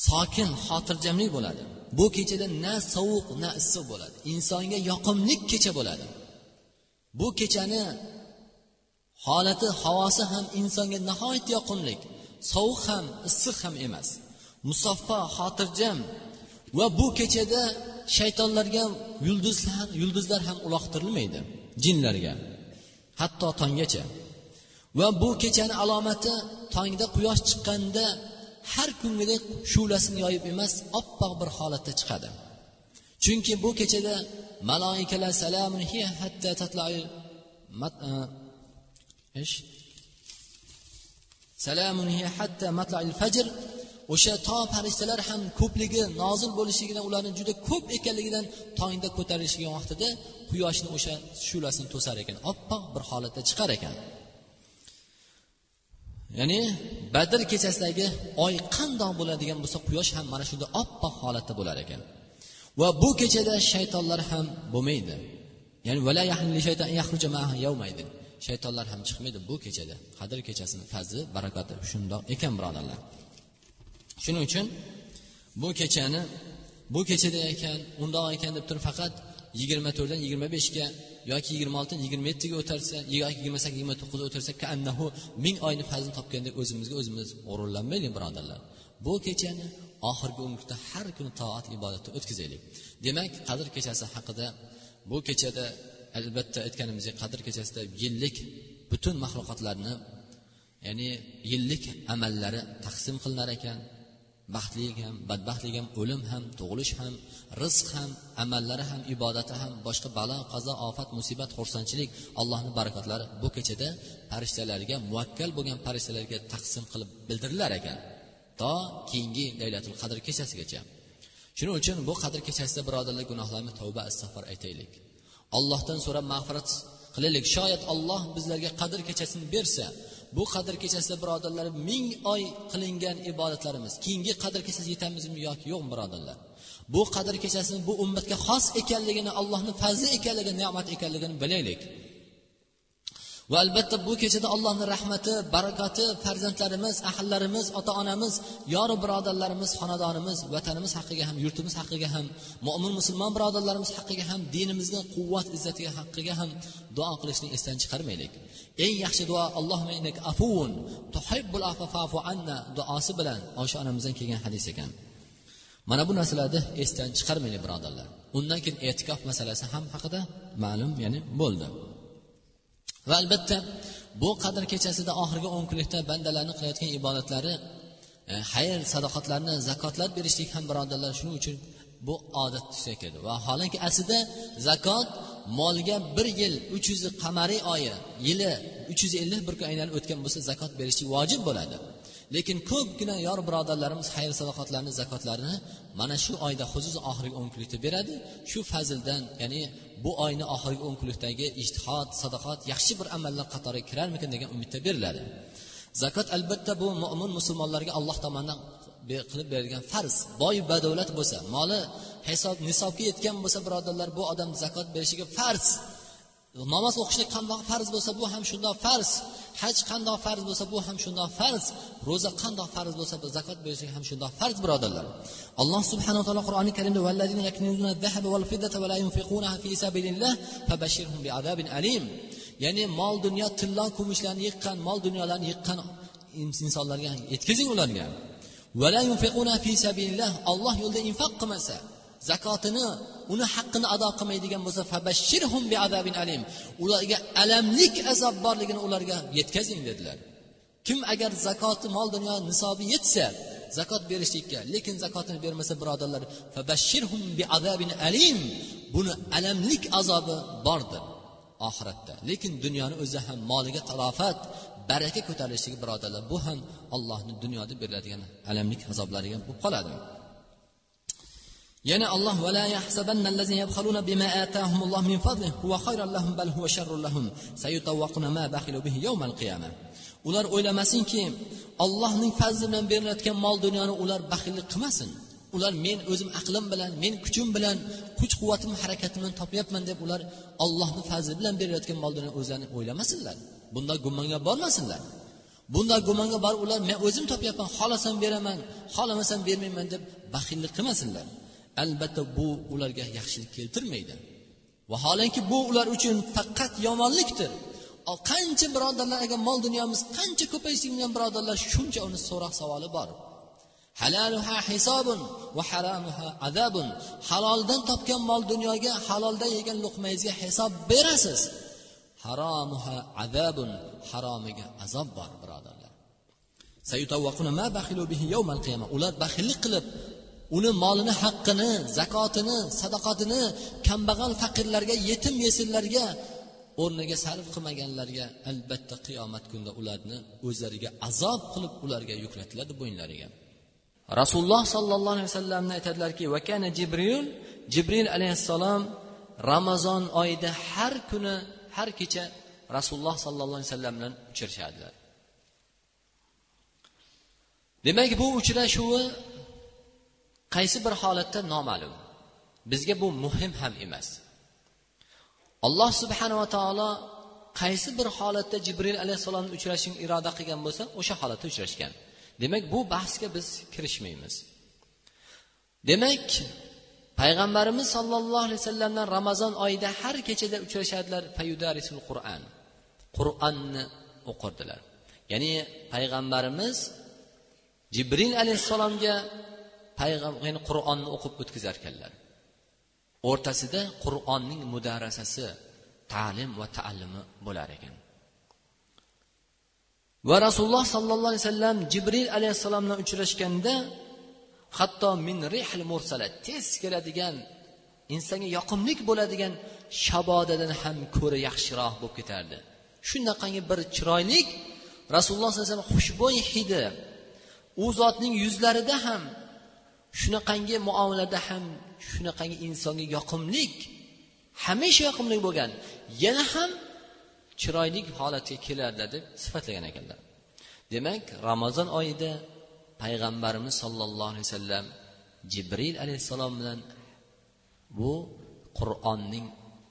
sokin xotirjamlik bo'ladi. Bu kechada na sovuq na issiq bo'ladi. Insonga yoqimli kecha bo'ladi. Bu kechani holati havosi ham insonga nihoyat yoqimli sovuq ham issiq ham emas. Musaffo xotirjam va bu kechada shaytonlarga yulduzlar yulduzlar ham uloqtirilmaydi jinlarga hatto tonggacha. Va bu kechani alomati tongda quyosh chiqqanda har kungidek shu'lasini yoyib emas oppoq bir holatda chiqadi. Chunki bu kechada maloikalar salamun hiya hatta tatlai e, salamun hiya hatta matla'il fajr o'sha to farishtalar ham ko'pligi nozil bo'lishligidan ularni juda ko'p ekanligidan tongda ko'tarilishgan vaqtida quyoshni o'sha shu'lasini to'sar ekan. Oppoq bir holatda chiqar ekan. Ya'ni badr kechasidagi oy qandoq bo'ladigan bo'lsa quyosh ham mana shunday oppoq holatda bo'lar ekan. Va bu kechada shaytonlar ham bo'lmaydi. Ya'ni shaytonlar ham chiqmaydi bu kechada. Qadr kechasini fazli barakati shundoq ekan birodarlar. Shuning uchun bu kechani bu kechada ekan undoq ekan deb turib faqat yigirma to'rtdan yigirma beshga yoki yigirma oltidan yigirma yettiga o'tarsa yoki yigirma sakkiz yigirma to'qqizga o'tarsa annahu ming oyni fazlini topgandek o'zimizga o'zimiz g'ururlanmaylik birodarlar. Bu kechani oxirgi umrda har kuni toat ibodatda o'tkazaylik. Demak qadr kechasi haqida bu kechada albatta aytganimizdek qadr kechasida yillik butun maxluqotlarni ya'ni yillik amallari taqsim qilinar ekan. Baxtlilik ham badbaxtlik ham o'lim ham tug'ilish ham rizq ham amallari ham ibodati ham boshqa balo qazo ofat musibat xursandchilik allohni barakotlari bu kechada farishtalarga muvakkal bo'lgan farishtalarga taqsim qilib bildirilar ekan. To keyingi laylatul qadr kechasigacha. Shuning uchun bu qadr kechasida birodarlar gunohlarni tavba istig'for aytaylik. Ollohdan so'rab mag'firat qilaylik shoyat olloh bizlarga qadr kechasini bersa bu qadr kechasida birodarlar ming oy qilingan ibodatlarimiz keyingi qadr kechasi yetamizmi yoki yo'qmi birodarlar? Bu qadr kechasini bu ummatga xos ekanligini allohni fazli ekanligini ne'mat ekanligini bilaylik. Va albatta bu kechada allohni rahmati barakati farzandlarimiz ahllarimiz ota onamiz yoru birodarlarimiz xonadonimiz vatanimiz haqqiga ham yurtimiz haqqiga ham mo'min musulmon birodarlarimiz haqqiga ham dinimizni quvvat izzatiga haqqiga ham duo qilishni esdan chiqarmaylik. Eng yaxshi duo allohumma afuvun tuhibbul anna duosi bilan osha onamizdan kelgan hadis ekan. Mana bu narsalarni esdan chiqarmaylik birodarlar. Undan keyin e'tikof masalasi ham haqida ma'lum ya'ni bo'ldi. Va albatta bu qadr kechasida oxirgi o'n kunlikda bandalarni qilayotgan ibodatlari e, xayr sadoqatlarni zakotlar berishlik ham birodarlar shuning uchun bu odat tusiga kirdi va holanki aslida zakot molga bir yil uch yuz qamariy oyi yili uch yuz ellik bir kun aylanib o'tgan bo'lsa zakot berishlik vojib bo'ladi. Lekin ko'pgina yor birodarlarimiz xayr sadoqatlarni zakotlarini mana shu oyda xususan oxirgi o'n kunlikda beradi. Shu fazildan ya'ni bu oyni oxirgi o'n kunlikdagi ijtihod sadoqat yaxshi bir amallar qatoriga kirarmikin degan umidda beriladi. Zakot albatta bu mo'min musulmonlarga alloh tomonidan qilib berilgan farz. Boy badavlat bo'lsa moli hisob nisobga yetgan bo'lsa birodarlar bu odam zakot berishiga farz. Namoz o'qishlik qandoq farz bo'lsa bu ham shundoq farz. Haj qandoq farz bo'lsa bu ham shundoq farz. Ro'za qandoq farz bo'lsa bu zakot berishlik ham shundoq farz birodarlar. Alloh subhanaa taolo qur'oni karimda ya'ni mol dunyo tillo kumushlarni yiqqan mol dunyolarni yiqqan insonlarga yetkazing ularga olloh yo'lida infoq qilmasa zakotini uni haqqini ado qilmaydigan bo'lsa fabashshirhum bi azabin alim. Ularga alamlik azob borligini ularga yetkazing dedilar. Kim agar zakoti mol dunyo nisobi yetsa zakot berishlikka lekin zakotini bermasa birodarlar fabashshirhum bi azabin alim. Buni alamlik azobi bordir oxiratda. Lekin dunyoni o'zi ham moliga talofat baraka ko'tarilishligi birodarlar bu ham allohni dunyoda beriladigan alamlik azoblariga bo'lib qoladi. Yana alloh vala yahsabanna allazina yabkhaluna bima atahumulloh min fadlihi huwa khayran lahum bal huwa sharrun lahum sayutawwaquna ma bakhilu bihi yawmal qiyamah. Ular o'ylamasinki ollohning fazli bilan berilayotgan mol dunyoni ular baxillik qilmasin. Ular men o'zim aqlim bilan men kuchim bilan kuch quvvatim harakatim bilan topyapman deb ular ollohni fazli bilan berilayotgan mol dunyoni o'zlarini o'ylamasinlar. Bunda gumonga bormasinlar. Bunday gumonga borib ular men o'zim topyapman xohlasam beraman xohlamasam bermayman deb baxillik qilmasinlar. Albatta bu ularga yaxshilik keltirmaydi. Vaholanki bu ular uchun faqat yomonlikdir. Qancha birodarlar agar mol dunyomiz qancha ko'payishlik bilan birodarlar shuncha uni so'roq savoli bor. Halaluha hisobun va haramuha azabun. Haloldan topgan mol dunyoga haloldan yegan luqmangizga hisob berasiz. Haromuha azabun. Haromiga azob bor birodarlar. Ular baxillik qilib uni molini haqqini zakotini sadoqatini kambag'al faqirlarga yetim yesinlarga o'rniga sarf qilmaganlarga albatta qiyomat kunida ularni o'zlariga azob qilib ularga yuklatiladi bo'ynlariga rasululloh sollallohu alayhi vasallamni aytadilarki vakana jibril? Jibril alayhissalom ramazon oyida har kuni har kecha rasululloh sollallohu alayhi vasallam bilan uchrashadilar demak bu uchrashuvi qaysi bir holatda noma'lum. Bizga bu muhim ham emas. Alloh subhanava taolo qaysi bir holatda jibril alayhissalomni uchrashishni iroda qilgan bo'lsa o'sha holatda uchrashgan. Demak bu bahsga biz kirishmaymiz. Demak payg'ambarimiz sollallohu alayhi vasallamdan ramazon oyida har kechada uchrashadilar payudarisul qur'an. Qur'onni o'qirdilar. Ya'ni payg'ambarimiz jibril alayhissalomga payg'ambar ya'ni qur'onni o'qib o'tkazar ekanlar. O'rtasida qur'onning mudarasasi ta'lim va taallimi bo'lar ekan. Va rasululloh sollallohu alayhi vasallam jibril alayhissalom bilan uchrashganda hatto min rihl mursala tez keladigan insonga yoqimli bo'ladigan shabodadan ham ko'ra yaxshiroq bo'lib ketardi. Shunaqangi bir chiroylik rasululloh sallallohu alayhi vasallam xushbo'y hidi u zotning yuzlarida ham shunaqangi muomalada ham shunaqangi insonga yoqimlik hamisha yoqimli bo'lgan yana ham chiroyli holatga keladi deb sifatlagan ekanlar. Demak ramazon oyida payg'ambarimiz sollallohu alayhi vasallam jibril alayhissalom bilan bu qur'onning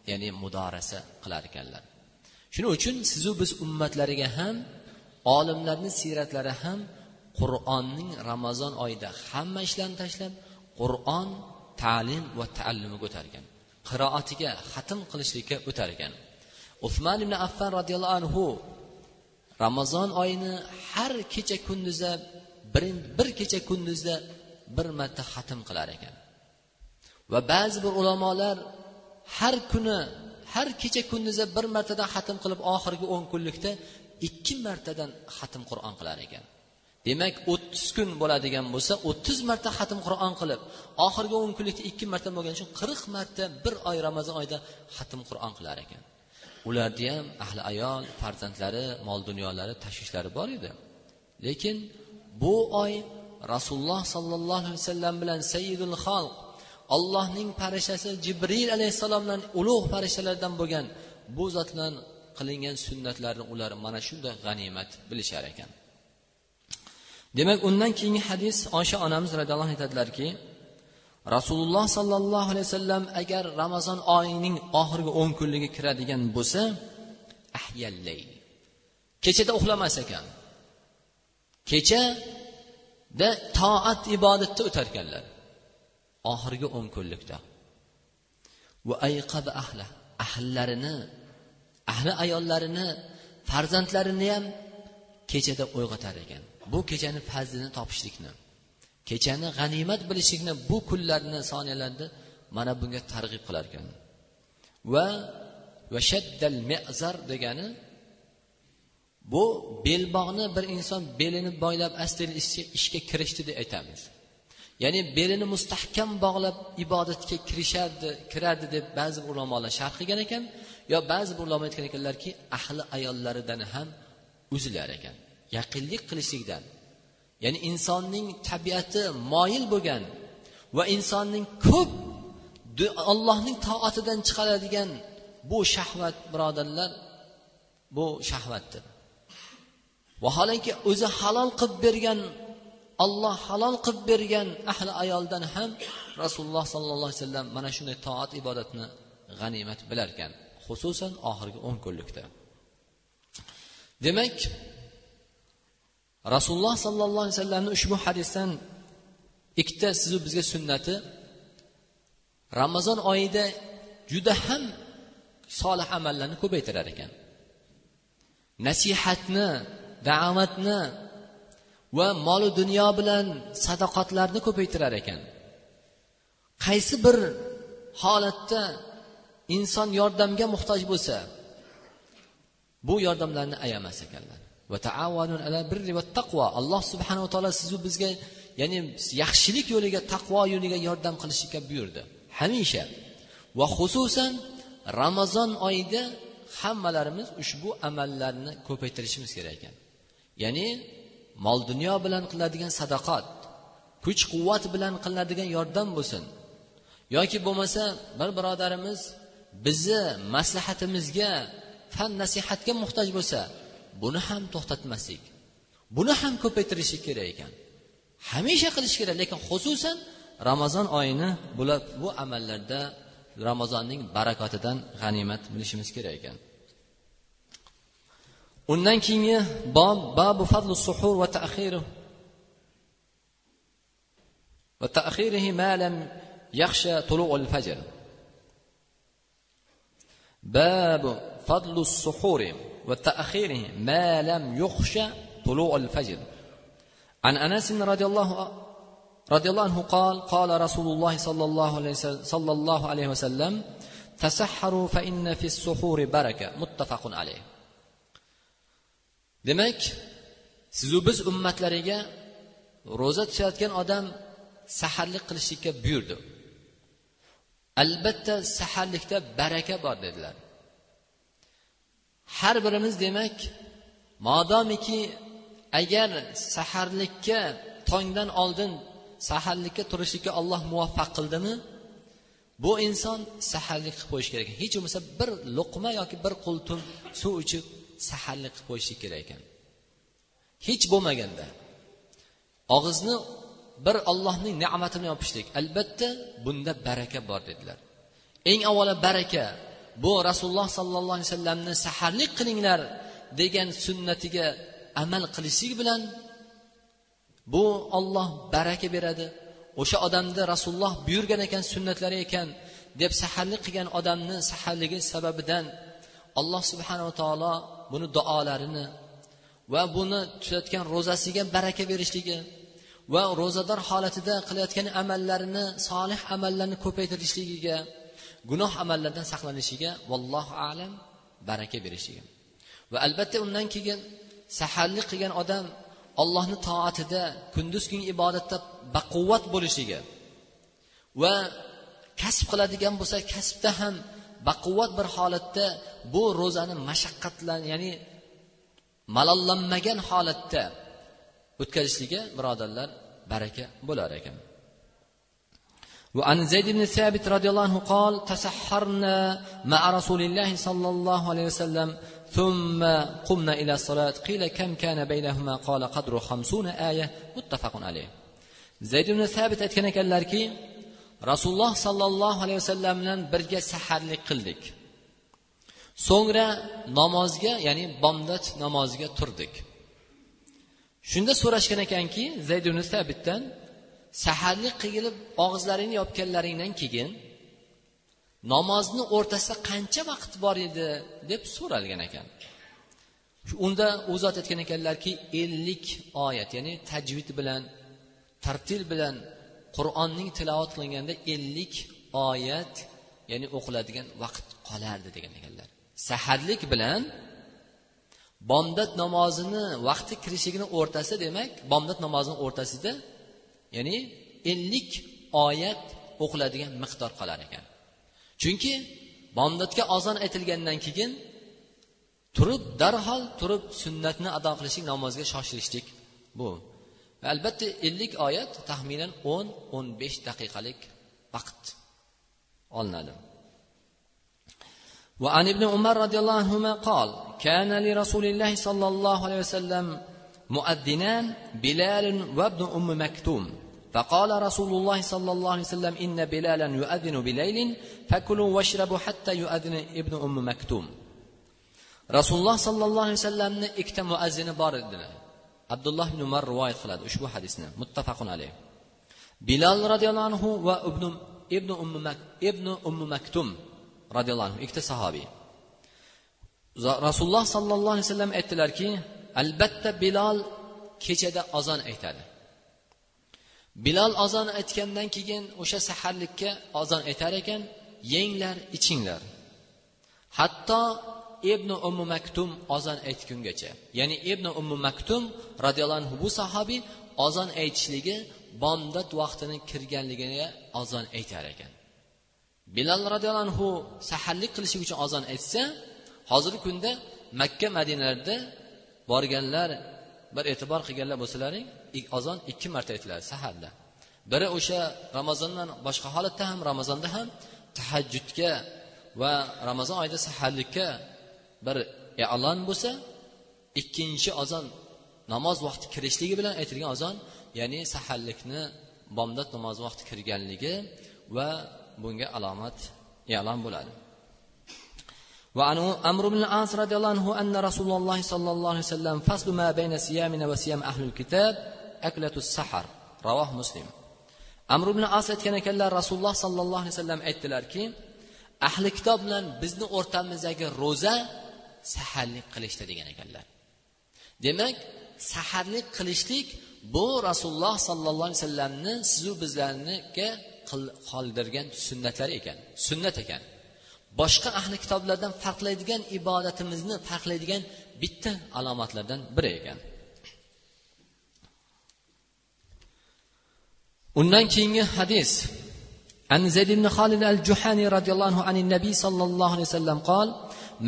ya'ni mudorasa qilar ekanlar. Shuning uchun sizu biz ummatlariga ham olimlarni siyratlari ham qur'onning ramazon oyida hamma ishlarni tashlab qur'on ta'lim va taallimiga o'targan qiroatiga xatm qilishlikka o'targan. Usmon ibn affan roziyallohu anhu ramazon oyini har kecha kunduzda bir, bir kecha kunduzda bir marta xatm qilar ekan. Va ba'zi bir ulamolar har kuni har kecha kunduzda bir martadan xatm qilib oxirgi o'n kunlikda ikki martadan xatm qur'on qilar ekan. Demak o'ttiz kun bo'ladigan bo'lsa o'ttiz marta xatm qur'on qilib oxirgi o'n kunlikda ikki marta bo'lgani uchun qirq marta bir oy ramazon oyida xatm qur'on qilar ekan. Ularni ham ahli ayol farzandlari mol dunyolari tashvishlari bor edi. Lekin bu oy rasululloh sollallohu alayhi vasallam bilan sayyidul xalq allohning farishtasi jibril alayhissalomdan ulug' farishtalardan bo'lgan bu zot bilan qilingan sunnatlarni ular mana shunday g'animat bilishar ekan. Demak undan keyingi hadis osha onamiz roziyallohu anhu aytadilarki rasululloh sollallohu alayhi vasallam agar ramazon oyining oxirgi o'n kunligi kiradigan bo'lsa ahyallay kechada uxlamas ekan. Kechada toat ibodatda o'tarkanlar oxirgi o'n kunlikda. Va ayqaba ahla ahllarini ahli ayollarini farzandlarini ham kechada uyg'otar ekan. Bu kechani fazlini topishlikni kechani g'animat bilishlikni bu kunlarni soniyalarda mana bunga targ'ib qilar ekan. Va vashaddal mezar degani bu belbog'ni bir inson belini boylab astayli ishga kirishdi deb aytamiz. Ya'ni belini mustahkam bog'lab ibodatga kirishardi kiradi deb ba'zi ulamolar sharh qilgan ekan yo ba'zi bir ulamo aytgan ekanlarki ahli ayollaridan ham uzilar ekan. Yaqinlik qilishlikdan ya'ni insonning tabiati moyil bo'lgan va insonning ko'p allohning toatidan chiqaradigan bu shahvat birodarlar bu shahvatdir. Vaholanki o'zi halol qilib bergan olloh halol qilib bergan ahli ayoldan ham rasululloh sollallohu alayhi vasallam mana shunday toat ibodatni g'animat bilarkan xususan oxirgi o'n kunlikda. Demak rasululloh sollallohu alayhi vasallamni ushbu hadisdan ikkita sizu bizga sunnati. Ramazon oyida juda ham solih amallarni ko'paytirar ekan. Nasihatni da'vatni va molu dunyo bilan sadoqatlarni ko'paytirar ekan. Qaysi bir holatda inson yordamga muhtoj bo'lsa bu yordamlarni ayamas ekanlar. Alloh subhanava taolo sizu bizga ya'ni yaxshilik yo'liga taqvo yo'liga yordam qilishlikka buyurdi. Hamisha. Va xususan ramazon oyida hammalarimiz ushbu amallarni ko'paytirishimiz kerak ekan. Ya'ni mol dunyo bilan qiladigan sadaqat kuch quvvat bilan qilinadigan yordam bo'lsin. Yoki bo'lmasa bir birodarimiz bizni maslahatimizga fan nasihatga muhtoj bo'lsa buni ham to'xtatmaslik buni ham ko'paytirishi kerak ekan. Hamisha qilish kerak lekin xususan ramazon oyini bular bu amallarda ramazonning barakatidan g'animat bilishimiz kerak ekan. Undan keyingi bob babu fadlu suhur va taxiru va taxirihi ma'lam yaxsha tuluul fajr. Babu fadlu suhuri. وتأخيره ما لم يخشى طلوع الفجر عن أنس رضي الله رضي الله عنه قال قال رسول الله صلى الله عليه وسلم, صلى الله عليه وسلم تسحروا فإن في السحور بركة متفق عليه demak sizu biz ummatlariga ro'za tutayotgan odam saharlik qilishlikka buyurdi albatta saharlikda baraka bor dedilar Har birimiz demak modomiki agar saharlikka tongdan oldin saharlikka turishlikka olloh muvaffaq qildimi bu inson saharlik qilib qo'yishi kerak. Ekan hech bo'lmasa bir luqma yoki bir qultum suv ichib saharlik qilib qo'yishlik kerak ekan. Hech bo'lmaganda og'izni bir ollohning ne'matini yopishlik. Albatta bunda baraka bor dedilar. Eng avvalo baraka bu rasululloh sollallohu alayhi vasallamni saharlik qilinglar degan sunnatiga amal qilishlik bilan bu olloh baraka beradi. O'sha odamni rasululloh buyurgan ekan sunnatlari ekan deb saharlik qilgan odamni saharligi sababidan alloh subhanava taolo buni duolarini va buni tutayotgan ro'zasiga baraka berishligi va ro'zador holatida qilayotgan amallarini solih amallarni ko'paytirishligiga gunoh amallardan saqlanishiga vallohu alam baraka berishiga. Va albatta undan keyin saharlik qilgan odam ollohni toatida kunduz kun ibodatda baquvvat bo'lishiga va kasb qiladigan bo'lsa kasbda ham baquvvat bir holatda bu ro'zani mashaqqatlan ya'ni malollanmagan holatda o'tkazishligi birodarlar baraka bo'lar ekan. وعن زيد بن ثابت رضي الله عنه قال تسحرنا مع رسول الله صلى الله عليه وسلم ثم قمنا إلى الصلاة قيل كم كان بينهما قال قدر خمسون آية متفق عليه zayd ibn sabit aytgan ekanlarki rasululloh sollallohu alayhi vasallam bilan birga saharlik qildik so'ngra namozga ya'ni bomdod namoziga turdik shunda so'rashgan ekanki zayd ibn sabitdan saharlik qilib og'izlaringni yopganlaringdan keyin namozni o'rtasida qancha vaqt bor edi deb so'ralgan ekan. Unda u zot aytgan ekanlarki ellik oyat ya'ni tajvid bilan tartil bilan qur'onning tilovat qilinganda ellik oyat ya'ni o'qiladigan vaqt qolardi degan ekanlar. Saharlik bilan bomdod namozini vaqti kirishligini o'rtasida demak bomdod namozini o'rtasida ya'ni ellik oyat o'qiladigan miqdor qolar ekan chunki bomdodga ozon aytilgandan keyin turib darhol turib sunnatni ado qilishlik namozga shoshilishlik bu albatta ellik oyat taxminan o'n o'n besh daqiqalik vaqt olinadi وعن ابن عمر رضي الله عنهما قال كان لرسول الله صلى الله عليه وسلم مؤذنان بلال وابن ام مكتوم فقال رسول الله صلى الله عليه وسلم ان بلالا يؤذن بليل فكلوا واشربوا حتى يؤذن ابن ام مكتوم رسول الله صلى الله عليه وسلم ikkita muazzini bor edilar abdulloh ibn umar rivoyat qiladi ushbu hadisni muttafaqun alayh bilal roziyallohu anhu va ibn ibn ummu ibn ummu maktum roziyallohu anhu ikkita sahobiy rasululloh sollallohu alayhi vasallam aytdilarki albatta bilol kechada azon aytadi. Bilol azon aytgandan keyin o'sha saharlikka azon aytar ekan yenglar ichinglar. Hatto ibn ummu maktum ozon aytgungacha ya'ni ibn ummu maktum roziyallohu anhu bu sahobiy ozon aytishligi bomdod vaqtini kirganligiga ozon aytar ekan. Bilal roziyallohu anhu saharlik qilishlik uchun ozon aytsa hozirgi kunda makka madinalarda borganlar bir e'tibor qilganlar bo'lsalaring ozon ikki marta aytiladi saharda. Biri o'sha ramazondan boshqa holatda ham ramazonda ham tahajjudga va ramazon oyida saharlikka bir e'lon bo'lsa ikkinchi ozon namoz vaqti kirishligi bilan aytilgan ozon ya'ni saharlikni bomdod namozi vaqti kirganligi va bunga alomat e'lon bo'ladi. وعن عمرو بن العاص رضي الله عنه أن رسول الله صلى الله عليه وسلم فصل ما بين صيامنا وصيام أهل الكتاب أكلة السحر رواه مسلم amr ibn as aytgan ekanlar rasululloh sollallohu alayhi vasallam aytdilarki ahli kitob bilan bizni o'rtamizdagi ro'za saharlik qilishdi degan ekanlar demak saharlik qilishlik bu rasululloh sollallohu alayhi vasallamni sizu bizlarniga qoldirgan sunnatlari ekan sunnat ekan boshqa ahli kitoblardan farqlaydigan ibodatimizni farqlaydigan bitta alomatlardan biri ekan undan keyingi hadis عن زيد بن خالد الجحاني رضي الله عنه عن النبي صلى الله عليه وسلم قال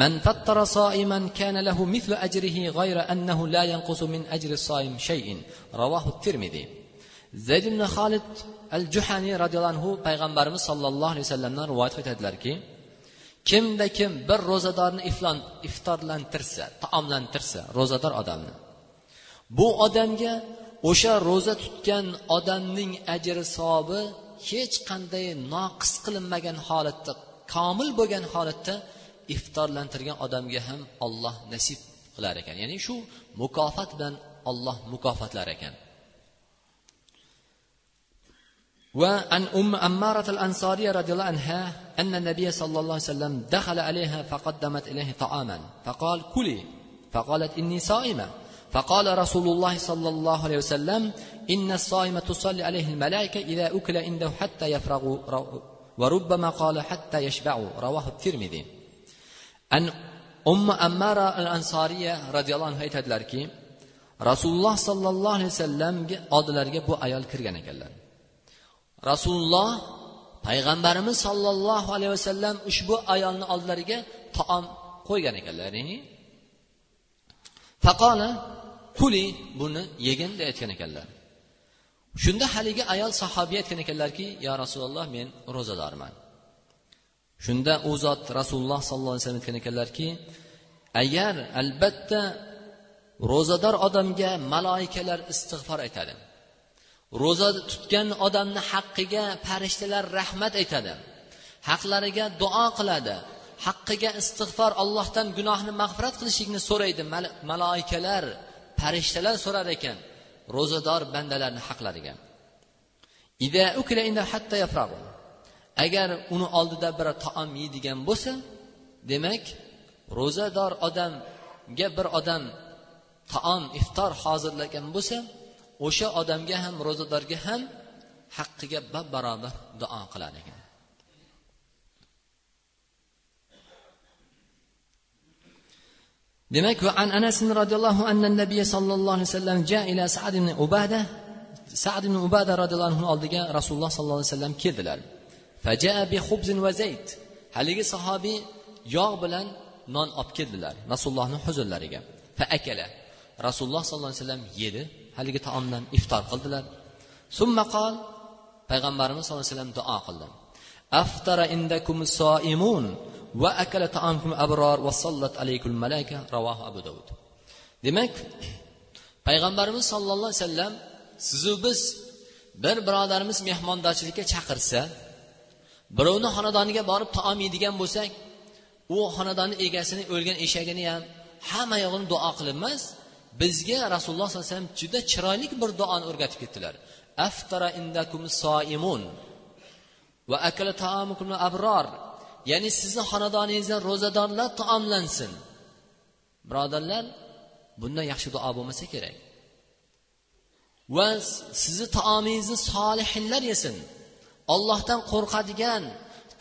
من فطر صائما كان له مثل أجره غير أنه لا ينقص من أجر الصائم شيء رواه الترمذي zayd ibn xolid al juhaniy roziyallohu anhu payg'ambarimiz sollallohu alayhi vasallamdan rivoyat etadilarki kimda kim bir ro'zadorni iftorlantirsa taomlantirsa ro'zador odamni. Bu odamga o'sha ro'za tutgan odamning ajri savobi hech qanday noqis qilinmagan holatda komil bo'lgan holatda iftorlantirgan odamga ham olloh nasib qilar ekan. Ya'ni shu mukofot bilan olloh mukofotlar ekan. Va an um ammarat al ansoriya roziyallohu anha أن النبي صلى الله عليه وسلم دخل عليها فقدمت إليه طعاما فقال كلي فقالت إني صائمة فقال رسول الله صلى الله عليه وسلم إن الصائم تصلي عليه الملائكة إذا أكل عنده حتى يفرغوا وربما قال حتى يشبعوا رواه الترمذي أن أم أمارة الأنصارية رضي الله عنها aytadilarki rasululloh sollallohu alayhi vasallamga oldilariga bu ayol kirgan ekanlar rasululloh payg'ambarimiz sollallohu alayhi vasallam ushbu ayolni oldilariga taom qo'ygan ekanlar ya'ni. Faqola kuli buni yegin deb aytgan ekanlar. Shunda haligi ayol sahobiya aytgan ekanlarki yo rasululloh men ro'zadorman. Shunda u zot rasululloh sollallohu alayhi vasallam aytgan ekanlarki agar albatta ro'zador odamga maloikalar istig'for aytadi ro'za tutgan odamni haqqiga farishtalar rahmat aytadi. Haqlariga duo qiladi. Haqqiga istig'for allohdan gunohni mag'firat qilishlikni so'raydi. Maloikalar farishtalar so'rar ekan ro'zador bandalarni haqlariga. Agar uni oldida bir taom yeydigan bo'lsa demak ro'zador odamga bir odam taom iftor hozirlagan bo'lsa o'sha odamga ham ro'zadorga ham haqqiga bab barobar duo qilar ekan. Demak va an anas roziyallohu anna nabiy sollallohu alayhi vasallam ja ila sad ibn ubada sad ibn ubada roziyallohu anhu oldiga rasululloh sollallohu alayhi vasallam keldilar. Fajaa bi xubzin va zayt haligi sahobiy yog' bilan non olib keldilar rasulullohni huzurlariga. Fa akala. Rasululloh sollallohu alayhi vasallam yedi. Haligi taomdan iftor qildilar. Summaqol payg'ambarimiz sallallohu alayhi vasallam duo qildi. Aftara indakum soimun va akala taamkum abror va sallat alaykum malaika ravohi abu davud demak payg'ambarimiz sollallohu alayhi vasallam sizu biz bir birodarimiz mehmondorchilikka chaqirsa birovni xonadoniga borib taom yeydigan bo'lsak u xonadonni egasini o'lgan eshagini ham hamma yog'ini duo qilib emas bizga rasululloh sollallohu alayhi vasallam juda chiroyli bir duoni o'rgatib ketdilar. Aftara indakum soimun va akala taomukum abror. Ya'ni sizni xonadoningizda ro'zadorlar taomlansin. Birodarlar bundan yaxshi duo bo'lmasa kerak. Va sizni taomingizni solihinlar yesin. Ollohdan qo'rqadigan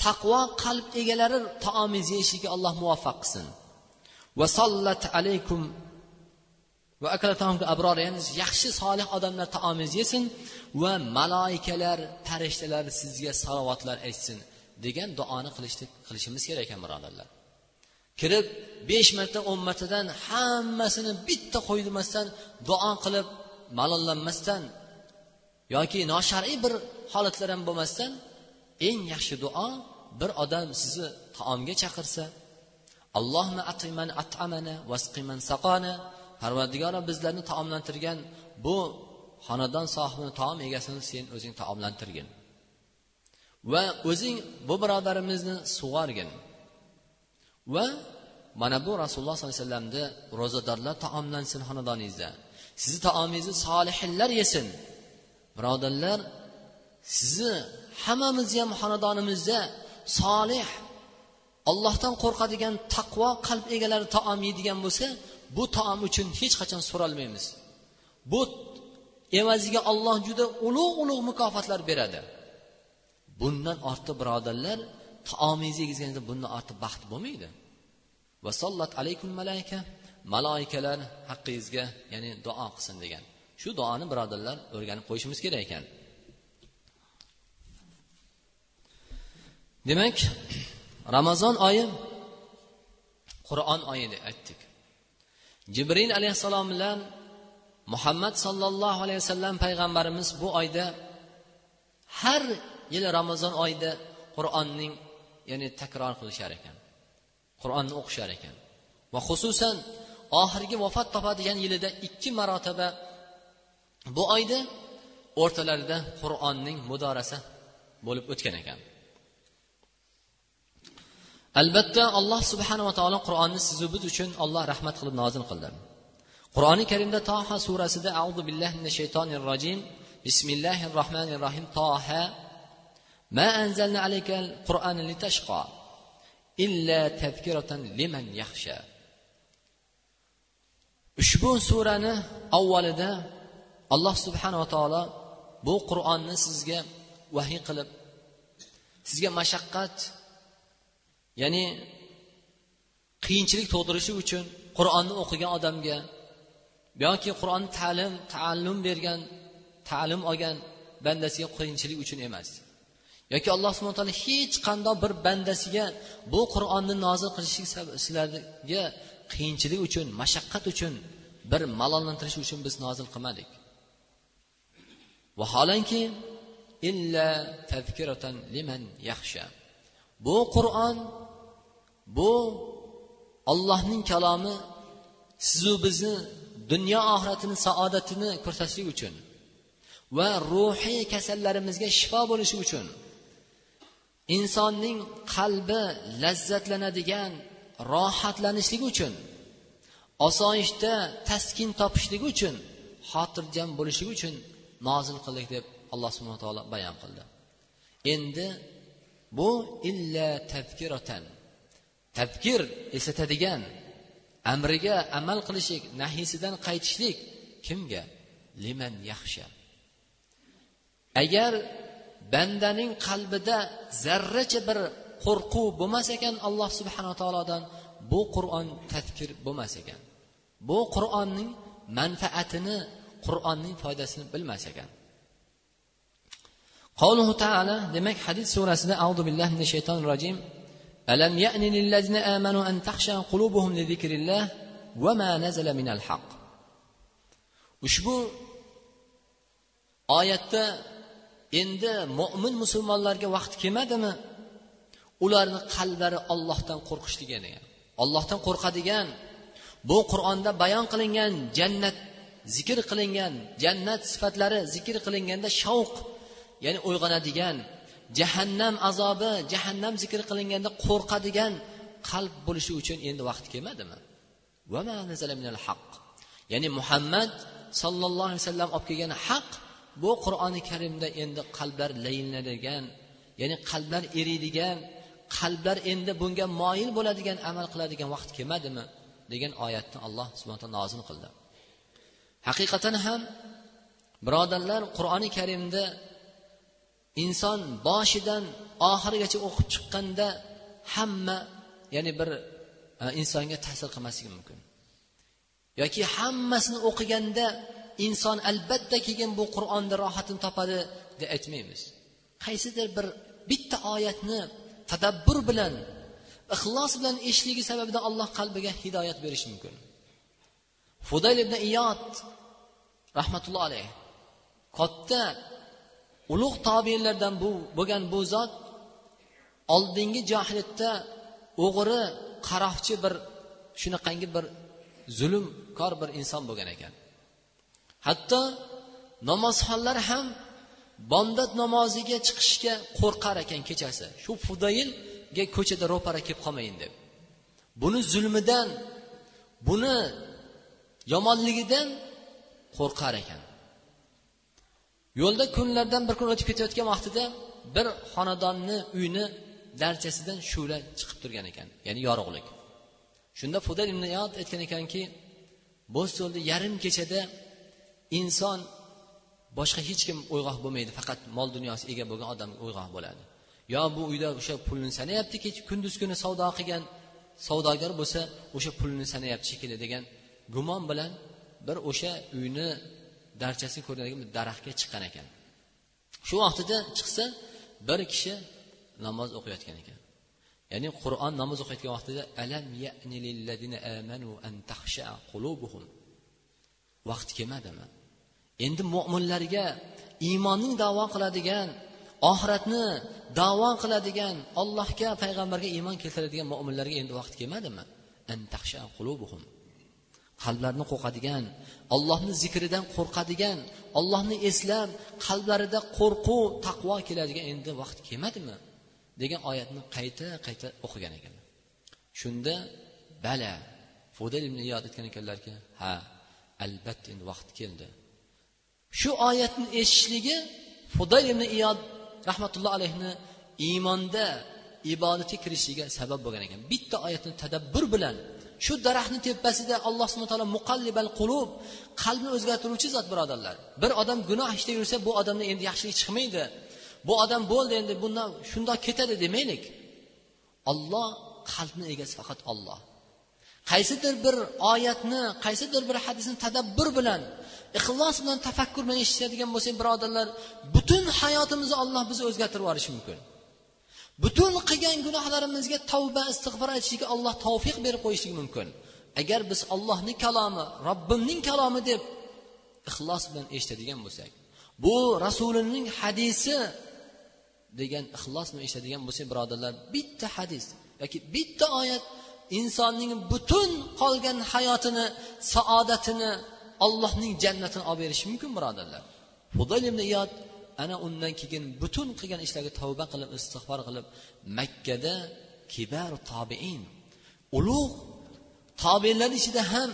taqvo qalb egalari taomingizni yeyishlikka alloh muvaffaq qilsin. Va sollat alaykum va abror ya'ni yaxshi solih odamlar taomingizni yesin va maloikalar farishtalar sizga salovatlar aytsin degan duoni qilishni qilishimiz kerak ekan birodarlar. Kirib besh marta o'n martadan hammasini bitta qo'ydirmasdan duo qilib malollanmasdan yoki noshar'iy bir holatlar ham bo'lmasdan eng yaxshi duo bir odam sizni taomga chaqirsa allohni atiman atamana vasqiman saqona parvardigora bizlarni taomlantirgan bu xonadon sohibini taom egasini sen o'zing taomlantirgin. Va o'zing bu birodarimizni sug'orgin. Va mana bu rasululloh sollallohu alayhi vasallamni ro'zadorlar taomlansin xonadoningizda. Sizni taomingizni solihinlar yesin. Birodarlar sizni hammamizni ham xonadonimizda solih ollohdan qo'rqadigan taqvo qalb egalari taom yeydigan bo'lsa bu taom uchun hech qachon so'ralmaymiz. Bu evaziga olloh juda ulug' ulug' mukofotlar beradi. Bundan ortiq birodarlar taomingizni yegizganingizda bundan ortiq baxt bo'lmaydi. Va sollat alaykum malaika maloikalar haqqingizga ya'ni duo qilsin degan. Shu duoni birodarlar o'rganib qo'yishimiz kerak ekan. Demak ramazon oyi qur'on oyi deb aytdik. Jibril alayhissalom bilan muhammad sollallohu alayhi vasallam payg'ambarimiz bu oyda har yili ramazon oyida qur'onning ya'ni takror qilishar ekan. Qur'onni o'qishar ekan. Va xususan oxirgi vafot topadigan yilida ikki marotaba bu oyda o'rtalarida qur'onning mudorasi bo'lib o'tgan ekan. Albatta alloh subhanava taolo qur'onni sizu biz uchun olloh rahmat qilib nozil qildi. Qur'oni karimda toha surasida audu billahi minash shaytonir rojim bismillahi rohmanir rohim toha ma anzalna alaykal qur'ana litashqo illa tazkiratan liman yaxsha ushbu surani avvalida alloh subhanava taolo bu qur'onni sizga vahiy qilib sizga mashaqqat ya'ni qiyinchilik tug'dirishi uchun qur'onni o'qigan odamga yoki qur'onni ta'lim taallum bergan ta'lim olgan bandasiga qiyinchilik uchun emas. Yoki alloh subhana taolo hech qandoq bir bandasiga bu qur'onni nozil qilishlik sizlarga qiyinchilik uchun mashaqqat uchun bir malollantirish uchun biz nozil qilmadik. Vaholanki illa tazkiratan liman yaxsha bu qur'on bu ollohning kalomi sizu bizni dunyo oxiratini saodatini ko'rsatishlik uchun va ruhiy kasallarimizga shifo bo'lishi uchun insonning qalbi lazzatlanadigan rohatlanishligi uchun osoyishta taskin topishligi uchun xotirjam bo'lishligi uchun nozil qildik deb alloh subhana taolo bayon qildi. Endi bu illa tadkiratan tadkir eslatadigan amriga amal qilishlik nahiysidan qaytishlik kimga? Liman yaxsha. Agar bandaning qalbida zarracha bir qo'rquv bo'lmas ekan alloh subhanaa taolodan bu qur'on tadkir bo'lmas ekan. Bu qur'onning manfaatini qur'onning foydasini bilmas ekan. Qavluhu taala demak hadid surasida audu billahi minash shaytonir rojim alam يأن للذين amanu an تخشى qulubuhum li zikrillah وما ma nazala minal haq ushbu oyatda endi mo'min musulmonlarga vaqt kelmadimi? Ularni qalblari ollohdan qo'rqishligini degan ollohdan qo'rqadigan bu qur'onda bayon qilingan jannat zikr qilingan jannat sifatlari zikr qilinganda shavq ya'ni uyg'onadigan jahannam azobi jahannam zikr qilinganda qo'rqadigan qalb bo'lishi uchun endi vaqt kelmadimi? Ya'ni muhammad sollallohu alayhi vasallam olib kelgan haq bu qur'oni karimda endi qalblar layinlanadigan ya'ni qalblar eriydigan qalblar endi bunga moyil bo'ladigan amal qiladigan vaqt kelmadimi? degan oyatni alloh subhana taolo nozil qildi. Haqiqatan ham birodarlar qur'oni karimda inson boshidan oxirigacha o'qib chiqqanda hamma ya'ni bir e, insonga ta'sir qilmasligi mumkin. Yoki hammasini o'qiganda inson albatta keyin bu qur'onda rohatini topadi deb aytmaymiz. Qaysidir bir bitta oyatni tadabbur bilan ixlos bilan eshitligi sababidan alloh qalbiga hidoyat berishi mumkin. Fudayl ibn iyod rahmatulloh alayh katta ulug' tobiinlardan bu bo'lgan bu zot oldingi johilitda o'g'ri qaroqchi bir shunaqangi bir zulmkor bir inson bo'lgan ekan. Hatto namozxonlar ham bomdod namoziga chiqishga qo'rqar ekan kechasi. Shu fudayilga ko'chada ro'para kelib qolmayin deb. Buni zulmidan buni yomonligidan qo'rqar ekan. Yo'lda kunlardan bir kun o'tib ketayotgan vaqtida bir xonadonni uyni darchasidan shu'la chiqib turgan ekan ya'ni yorug'lik. Shunda fudal ibn iyod aytgan ekanki bo'z yo'lda yarim kechada inson boshqa hech kim uyg'oq bo'lmaydi faqat mol dunyosi ega bo'lgan odam uyg'oq bo'ladi. Yo bu uyda o'sha pulni sanayapti kunduz kuni savdo qilgan savdogar bo'lsa o'sha pulni sanayapti shekilli degan gumon bilan bir o'sha uyni darchasini ko'radigan daraxtga chiqqan ekan. Shu vaqtida chiqsa bir kishi namoz o'qiyotgan ekan. Ya'ni qur'on namoz o'qiyotgan vaqtida alam amanu an qulubuhum? Vaqt kelmadimi? Endi mo'minlarga iymonning davo qiladigan oxiratni davo qiladigan allohga payg'ambarga iymon keltiradigan mo'minlarga endi vaqt kelmadimi? An qulubuhum. Qalblarini qo'rqadigan ollohni zikridan qo'rqadigan ollohni eslab qalblarida qo'rquv taqvo keladigan endi vaqt kelmadimi? degan oyatni qayta qayta o'qigan ekan shunda bala fudal ibn iyod aytgan ekanlarki ha albatta endi vaqt keldi. Shu oyatni eshitishligi fudayl ibn iyod rahmatulloh alayhni iymonda ibodatga kirishiga sabab bo'lgan ekan. Bitta oyatni tadabbur bilan shu daraxtni tepasida alloh subhana taolo muqallibal qulub qalbni o'zgartiruvchi zot birodarlar. Bir odam gunoh ishda yursa bu odamda endi yaxshilik chiqmaydi. Bu odam bo'ldi endi bundan shundoq ketadi demaylik. Olloh qalbni egasi faqat olloh qaysidir bir oyatni qaysidir bir hadisni tadabbur bilan ixlos bilan tafakkur bilan eshitadigan bo'lsak birodarlar butun hayotimizni olloh bizni o'zgartirib yuborishi mumkin. Butun qilgan gunohlarimizga tavba istig'for aytishga alloh tavfiq berib qo'yishligi mumkin. Agar biz ollohni kalomi robbimning kalomi deb ixlos bilan eshitadigan bo'lsak bu rasulining hadisi degan ixlos bilan eshitadigan bo'lsak birodarlar bitta hadis yoki bitta oyat insonning butun qolgan hayotini saodatini allohning jannatini olib berishi mumkin birodarlar. Hudayl ibn iyod ana undan keyin butun qilgan ishlariga tavba qilib istig'for qilib makkada kibar tobiin ulug' tobeinlar ichida ham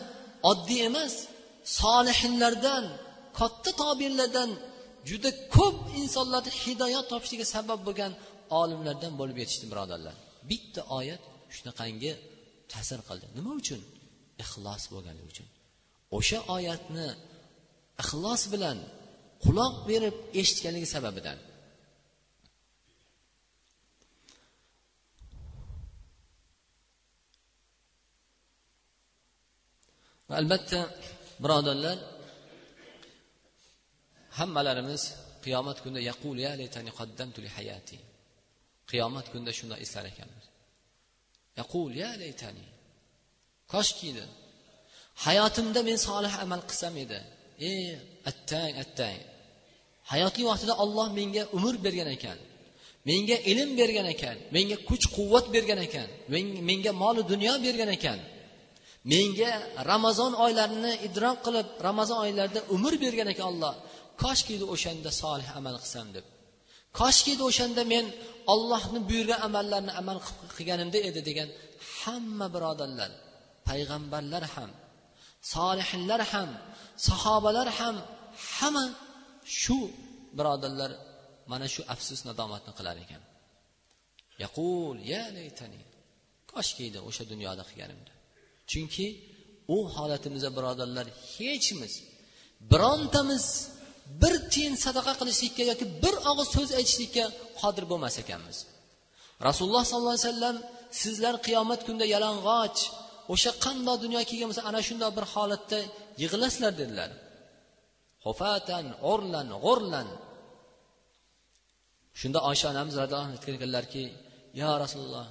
oddiy emas solihinlardan katta tobiinlardan juda ko'p insonlarni hidoyat topishiga sabab bo'lgan olimlardan bo'lib yetishdi birodarlar. Bitta oyat shunaqangi ta'sir qildi. Nima uchun? Ixlos bo'lganligi uchun. O'sha oyatni ixlos bilan quloq berib eshitganligi sababidan. Albatta birodarlar hammalarimiz qiyomat kunida yaqul ya laytani qaddamtu li hayati. Qiyomat kunida shunday eslar ekanmiz. Yaqul ya laytani koshkiydi hayotimda men solih amal qilsam edi. Ey attang attang. Hayotiy vaqtida olloh menga umr bergan ekan menga ilm bergan ekan menga kuch quvvat bergan ekan menga molu dunyo bergan ekan. Menga ramazon oylarini idrok qilib ramazon oylarida umr bergan ekan olloh koshkiydi o'shanda solih amal qilsam deb. Koshkiydi o'shanda men ollohni buyurgan amallarni amal qilganimda edi degan hamma birodarlar payg'ambarlar ham solihinlar ham sahobalar ham hamma shu birodarlar mana shu afsus nadomatni qilar ekan. Yaqul ya laytani koshkiydi o'sha dunyoda qilganimda. Chunki u holatimizda birodarlar hechimiz birontamiz bir tiyin sadaqa qilishlikka yoki bir og'iz so'z aytishlikka qodir bo'lmas ekanmiz. Rasululloh sollallohu alayhi vasallam sizlar qiyomat kunida yalang'och o'sha qandoq dunyo kelgan bo'lsa ana shundoq bir holatda yig'ilasizlar dedilar. Hufatan o'rlan g'o'rlan shunda oysha onamiz roziyallohu anhu aytgan ekanlarki yo rasululloh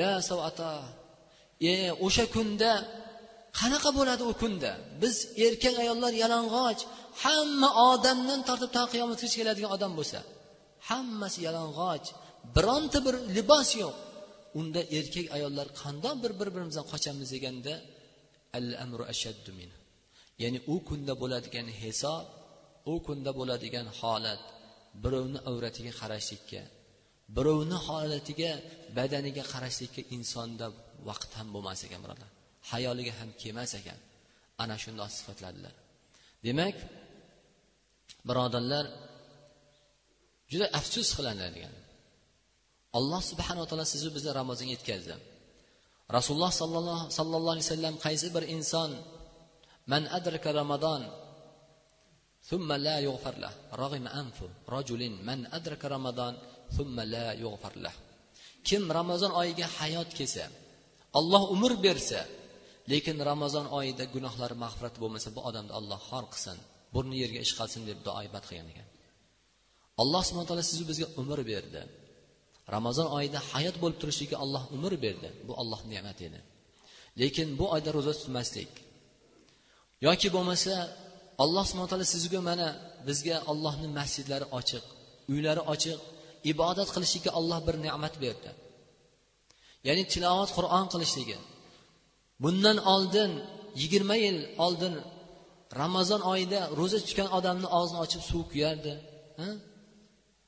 ya savata e o'sha kunda qanaqa bo'ladi u kunda? Biz erkak ayollar yalang'och hamma odamdan tortib to qiyomatgacha keladigan odam bo'lsa hammasi yalang'och bironta bir libos yo'q. Unda erkak ayollar qandoq bir bir birimizdan qochamiz deganda al amru ashaddu min ya'ni u kunda bo'ladigan hisob u kunda bo'ladigan holat birovni avratiga qarashlikka birovni holatiga badaniga qarashlikka insonda vaqt ham bo'lmas ekan birodar hayoliga ham kelmas ekan. Ana shundoq sifatladilar. Demak birodarlar juda afsus qilinadigan. Alloh subhanava taolo sizni bizni ramazonga yetkazdi. Rasululloh sollallohu alayhi vasallam qaysi bir inson من أدرك رمضان ثم لا يغفر له رغم أنف رجل من أدرك رمضان ثم لا يغفر له kim ramazon oyiga hayot kelsa olloh umr bersa lekin ramazon oyida gunohlari mag'firat bo'lmasa bu odamni alloh xor qilsin burni yerga ish qilsin deb duo ibat qilgan ekan alloh subhana taolo sizu bizga umr berdi ramazon oyida hayot bo'lib turishlikka alloh umr berdi bu alloh ne'mati edi lekin bu oyda ro'za tutmaslik yoki bo'lmasa alloh subhana taolo sizga mana bizga ollohni masjidlari ochiq uylari ochiq ibodat qilishlikka alloh bir ne'mat berdi. Ya'ni tilovat qur'on qilishligi. Bundan oldin yigirma yil oldin ramazon oyida ro'za tutgan odamni og'zini ochib suv kuyardi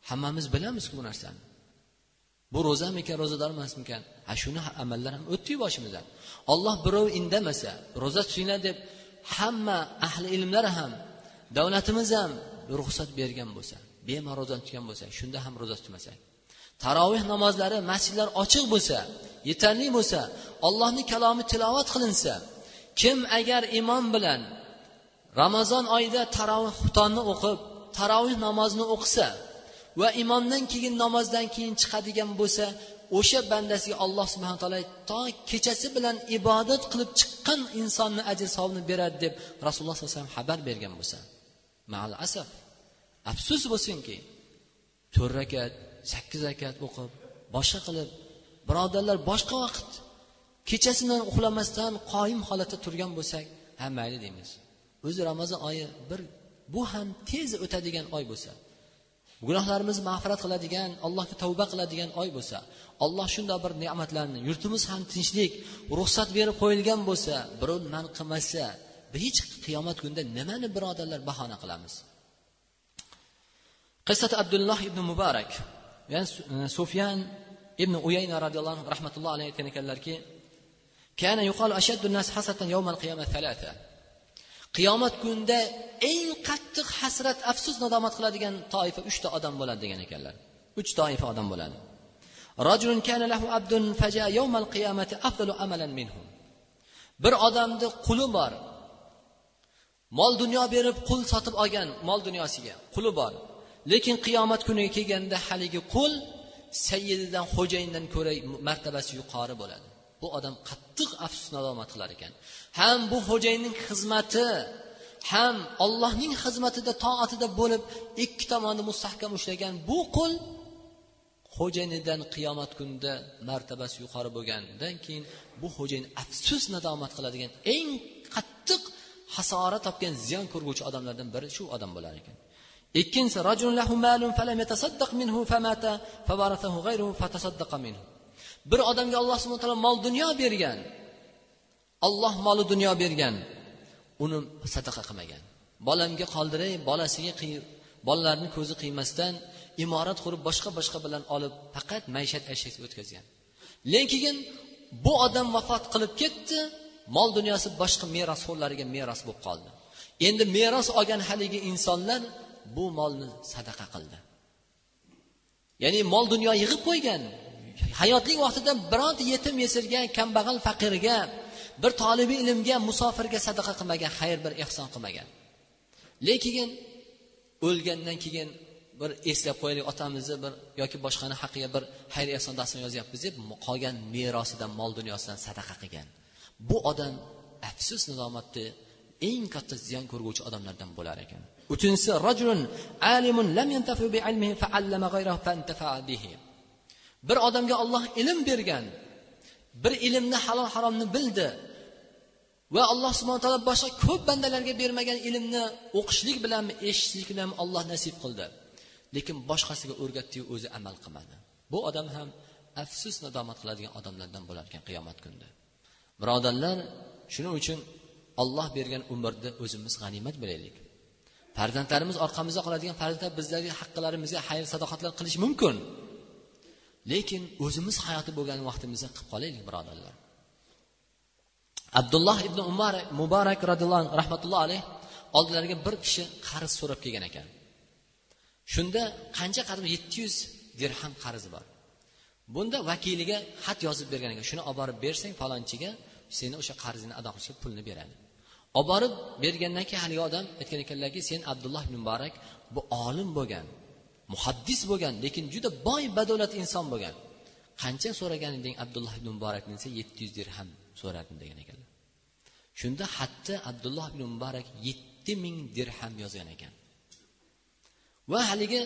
hammamiz bilamizku bu narsani. Bu ro'zamikan ro'zador emasmikan? Ha shuni amallar ham o'tdiyu boshimizdan. Olloh birov indamasa ro'za tutinglar deb hamma ahli ilmlar ham davlatimiz ham ruxsat bergan bo'lsa bemalol ro'za tutgan bo'lsa shunda ham ro'za tutmasak. Taroveh namozlari masjidlar ochiq bo'lsa yetarli bo'lsa allohni kalomi tilovat qilinsa kim agar imom bilan ramazon oyida taroveh xutonni o'qib taroveh namozini o'qisa va imomdan keyin namozdan keyin chiqadigan bo'lsa o'sha bandasiga alloh subhana taolo to kechasi bilan ibodat qilib chiqqan insonni ajr savobini beradi deb rasululloh sallallohu alayhi vasallam xabar bergan bo'lsa mal asaf afsus bo'lsinki to'rt rakat sakkiz rakat o'qib boshqa qilib birodarlar boshqa vaqt kechasidan uxlamasdan qoyim holatda turgan bo'lsak ha mayli deymiz. O'zi ramazon oyi bir bu ham tez o'tadigan oy bo'lsa gunohlarimizni mag'firat qiladigan allohga tavba qiladigan oy bo'lsa alloh shunday bir ne'matlarni yurtimiz ham tinchlik ruxsat berib qo'yilgan bo'lsa birov man qilmasa hech qiyomat kunida nimani birodarlar bahona qilamiz? Qissat abdulloh ibn muborak ya'ni e, sufyan ibn uyayna roziyallohu anhu rahmatullohi alayhi aytgan ekanlarki kana yuqalu ashaddu nas hasatan yawmal qiyamah thalatha. Qiyomat kunida eng qattiq hasrat afsus nadomat qiladigan toifa uchta odam bo'ladi degan ekanlar. Uch toifa odam bo'ladi. Rajulun lahu abdun yawmal qiyamati afdalu amalan bir odamni quli bor. Mol dunyo berib qul sotib olgan mol dunyosiga quli bor. Lekin qiyomat kuniga kelganda haligi qul sayyididan xo'jayindan ko'ra martabasi yuqori bo'ladi. Bu odam qattiq afsus nadomat qilar ekan. Ham bu xo'jayinning xizmati ham ollohning xizmatida toatida bo'lib ikki tomonni mustahkam ushlagan bu qul xo'jayinidan qiyomat kunida martabasi yuqori bo'lgandan keyin bu xo'jayin afsus nadomat qiladigan eng qattiq hasora topgan ziyon ko'rguvchi odamlardan biri shu odam bo'lar ekan. Ikkinchisi bir odamga alloh subhana taolo mol dunyo bergan olloh moli dunyo bergan. Uni sadaqa qilmagan. Bolamga qoldiray bolasiga bolalarni ko'zi qiymasdan imorat qurib boshqa boshqa bilan olib faqat maishat ayshak o'tkazgan. Lekin bu odam vafot qilib ketdi mol dunyosi boshqa merosxo'rlariga meros bo'lib qoldi. Endi meros olgan haligi insonlar bu molni sadaqa qildi. Ya'ni mol dunyo yig'ib qo'ygan hayotlik vaqtida bironta yetim yesirga kambag'al faqirga bir tolibi ilmga musofirga sadaqa qilmagan xayr bir ehson qilmagan. Lekin o'lgandan keyin bir eslab qo'yaylik otamizni bir yoki boshqani haqqiga bir xayr ehson dastur yozyapmiz deb qolgan merosidan mol dunyosidan sadaqa qilgan. Bu odam afsus nadomatni eng katta ziyon ko'rguvchi odamlardan bo'lar ekan. Uchinchisi rajulun alimun lam yantafi bi ilmihi fa'allama ghayrahu fantafa bihi. Bir odamga olloh ilm bergan bir ilmni halol haromni bildi va alloh subhana taolo boshqa ko'p bandalarga bermagan ilmni o'qishlik bilanmi eshitishlik bilanmi olloh nasib qildi. Lekin boshqasiga o'rgatdiyu o'zi amal qilmadi. Bu odam ham afsus nadomat qiladigan odamlardan bo'lar ekan qiyomat kunida. Birodarlar shuning uchun olloh bergan umrni o'zimiz g'animat bilaylik. Farzandlarimiz orqamizda qoladigan farzandlar bizlarga haqqilarimizga xayr sadoqatlar qilishi mumkin. Lekin o'zimiz hayoti bo'lgan vaqtimizda qilib qolaylik birodarlar. Abdulloh ibn umar muborak roziyallohu anhu rahmatullohi alayh oldilariga bir kishi qarz so'rab kelgan ekan. Shunda qancha qarz? Yetti yuz dirham qarzi bor. Bunda vakiliga xat yozib bergan ekan. Shuni olib borib bersang falonchiga seni o'sha qarzingni ado qilishga pulni beradi. Olib borib bergandan keyin haligi odam aytgan ekanlarki sen abdulloh ibn muborak bu olim bo'lgan muhaddis bo'lgan lekin juda boy badavlat inson bo'lgan. Qancha so'ragan eding abdulloh ibn muborakni desa yetti yuz dirham so'radim degan ekanlar. Shunda xatda abdulloh ibn muborak yetti ming dirham yozgan ekan. Va haligi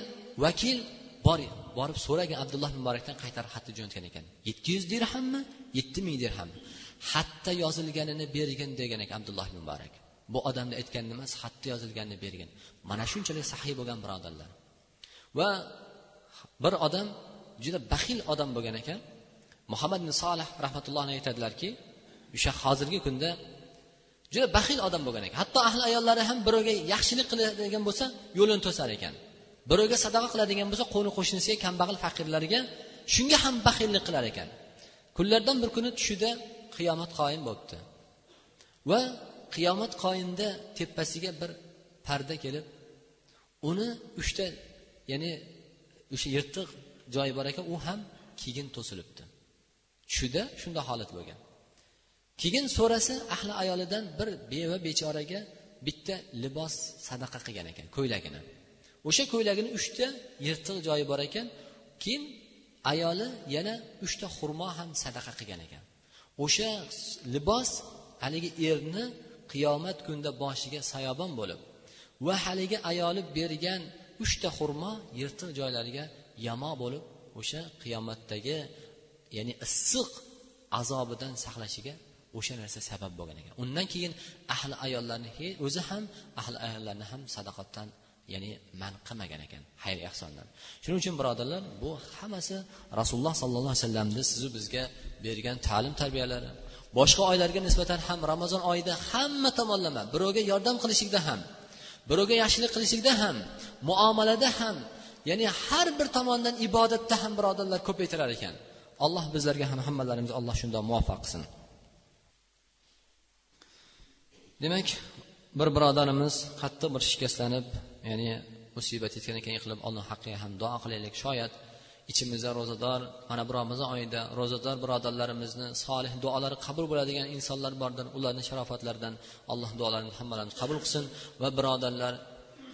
vakil bor borib so'ragan abdulloh ibn muborakdan qaytarib xatni jo'natgan ekan. Yetti yuz dirhammi? Yetti ming dirham. Xatda yozilganini bergin degan ekan abdulloh ibn muborak bu odamni aytgani emas xatda yozilganini bergin. Mana shunchalik sahiy bo'lgan birodarlar. Va bir odam juda baxil odam bo'lgan ekan. Muhammad ibn solih rahmatullohi aytadilarki o'sha hozirgi kunda juda baxil odam bo'lgan ekan. Hatto ahli ayollari ham birovga yaxshilik qiladigan bo'lsa yo'lini to'sar ekan. Birovga sadaqa qiladigan bo'lsa qo'ni qo'shnisiga kambag'al faqirlarga shunga ham baxillik qilar ekan. Kunlardan bir kuni tushida qiyomat qoyim bo'libdi. Va qiyomat qoyimda tepasiga bir parda kelib uni uchta ya'ni o'sha yirtiq joyi bor ekan u ham keyin to'silibdi. Tushida shunday holat bo'lgan. Keyin so'rasa ahli ayolidan bir beva bechoraga bitta libos sadaqa qilgan ekan ko'ylagini. O'sha ko'ylagini uchta yirtiq joyi bor ekan keyin ayoli yana uchta xurmo ham sadaqa qilgan ekan. O'sha libos haligi erni qiyomat kunida boshiga sayobon bo'lib va haligi ayoli bergan uchta xurmo yirtiq joylariga yamo bo'lib o'sha qiyomatdagi ya'ni issiq azobidan saqlashiga o'sha narsa sabab bo'lgan ekan. Undan keyin ahli ayollarni o'zi ham ahli ayollarni ham sadaqatdan ya'ni man qilmagan ekan xayr ehsondan. Shuning uchun birodarlar bu hammasi rasululloh sollallohu alayhi vasallamni sizu bizga bergan ta'lim tarbiyalari boshqa oylarga nisbatan ham ramazon oyida hamma tomonlama birovga yordam qilishlikda ham birovga yaxshilik qilishlikda ham muomalada ham ya'ni har bir tomondan ibodatda ham birodarlar ko'paytirar ekan. Alloh bizlarga ham hammalarimizga alloh shundoq muvaffaq qilsin. Demak bir birodarimiz qattiq bir shikastlanib ya'ni musibat yetgan ekan yiqilib alloh haqqiga ham duo qilaylik. Shoyat ichimizda ro'zador mana bu ramazon oyida ro'zador birodarlarimizni solih duolari qabul bo'ladigan insonlar bordir. Ularni sharofatlaridan alloh duolarini hammalarni qabul qilsin va birodarlar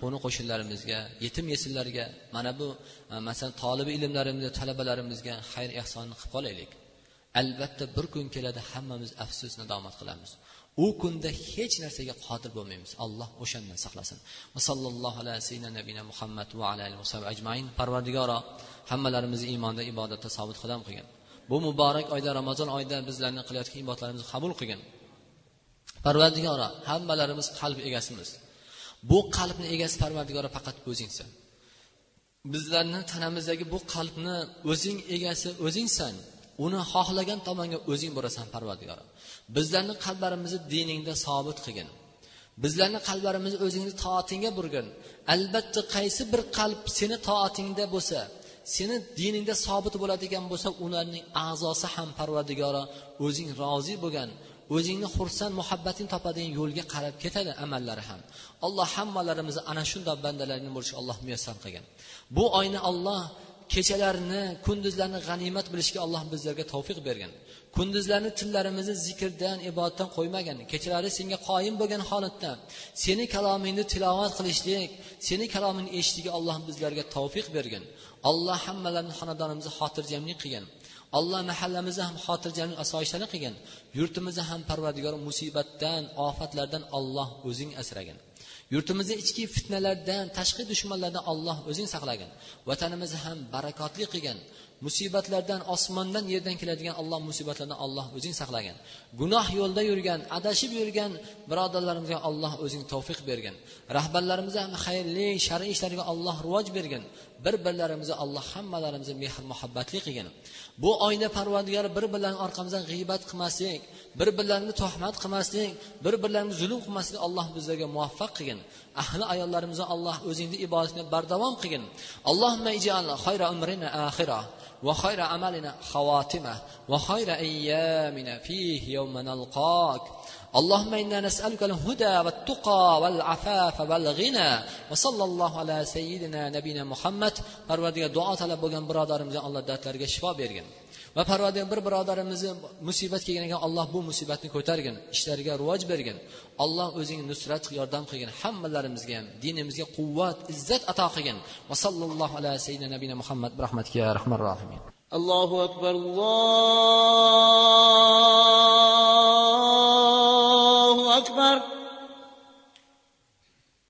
qo'ni qo'shnilarimizga yetim yesinlarga mana bu e, masalan tolibi ilmlarimizga talabalarimizga xayr ehsonni qilib qolaylik. Albatta bir kun keladi hammamiz afsus nadomat qilamiz. U kunda hech narsaga qodir bo'lmaymiz. Alloh o'shandan saqlasin. Va sallallohu ala sayyidina muhammad va ala ajmain. Parvardigoro hammalarimizni iymonda ibodatda sobit qadam qilgin. Bu muborak oyda ramazon oyida bizlarni qilayotgan ibodatlarimizni qabul qilgin. Parvardigoro hammalarimiz qalb egasimiz. Bu qalbni egasi parvardigoro faqat o'zingsan. Bizlarni tanamizdagi bu qalbni o'zing egasi o'zingsan. Uni xohlagan tomonga o'zing borasan parvardigoro bizlarni qalblarimizni diningda sobit qilgin. Bizlarni qalblarimizni o'zingni toatingga burgin. Albatta qaysi bir qalb seni toatingda bo'lsa seni diningda sobit bo'ladigan bo'lsa ularning a'zosi ham parvardigoro o'zing rozi bo'lgan o'zingni xursand muhabbating topadigan yo'lga qarab ketadi amallari ham. Alloh hammalarimizni ana shundoq bandalarning bo'lishga alloh muyassar qilgin. Bu oyni olloh kechalarni kunduzlarni g'animat bilishga alloh bizlarga tavfiq bergan. Kunduzlarni tillarimizni zikrdan ibodatdan qo'ymagan. Kechalari senga qoyim bo'lgan holatda seni kalomingni tilovat qilishlik seni kalomingni eshitishga alloh bizlarga tavfiq bergan. Alloh hammalarni xonadonimizni xotirjamlik qilgan. Alloh mahallamizni ham xotirjamlik osoyishtalik qilgan. Yurtimizni ham parvardigor musibatdan ofatlardan olloh o'zing asragin yurtimizni ichki fitnalardan tashqi dushmanlardan olloh o'zing saqlagin vatanimizni ham barakotli qilgin musibatlardan osmondan yerdan keladigan alloh musibatlardan alloh o'zing saqlagin gunoh yo'lda yurgan adashib yurgan birodarlarimizga alloh o'zing tavfiq bergin rahbarlarimizga ham xayrli shar'iy ishlarga alloh rivoj bergin bir birlarimizni alloh hammalarimizni mehr muhabbatli qilgin bu oyda parvardigor bir birlarini orqamizdan g'iybat qilmaslik bir birlarini tuhmat qilmaslik bir birlarini zulm qilmaslik alloh bizlarga muvaffaq qilgin ahli ayollarimizni alloh o'zingni ibodatini bardavom qilgin allohumma ijal xayra umrina axira وخير عملنا خواتمه وخير أيامنا فيه يوم نلقاك اللهم إنا نسألك الهدى والتقى والعفاف والغنى وصلى الله على سيدنا نبينا محمد parvardiga duo talab bo'lgan birodarimizga alloh dardlariga shifo bergin va parvardigar bir birodarimizni musibat kelgan ekan alloh bu musibatni ko'targin ishlariga rivoj bergin alloh o'zing nusrat yordam qilgin hammalarimizga ham dinimizga quvvat izzat ato qilgin va sallallohu ala sayyidina nabiyina muhammad rahmatika ya rahman rohimin allohu akbar alloh أكبر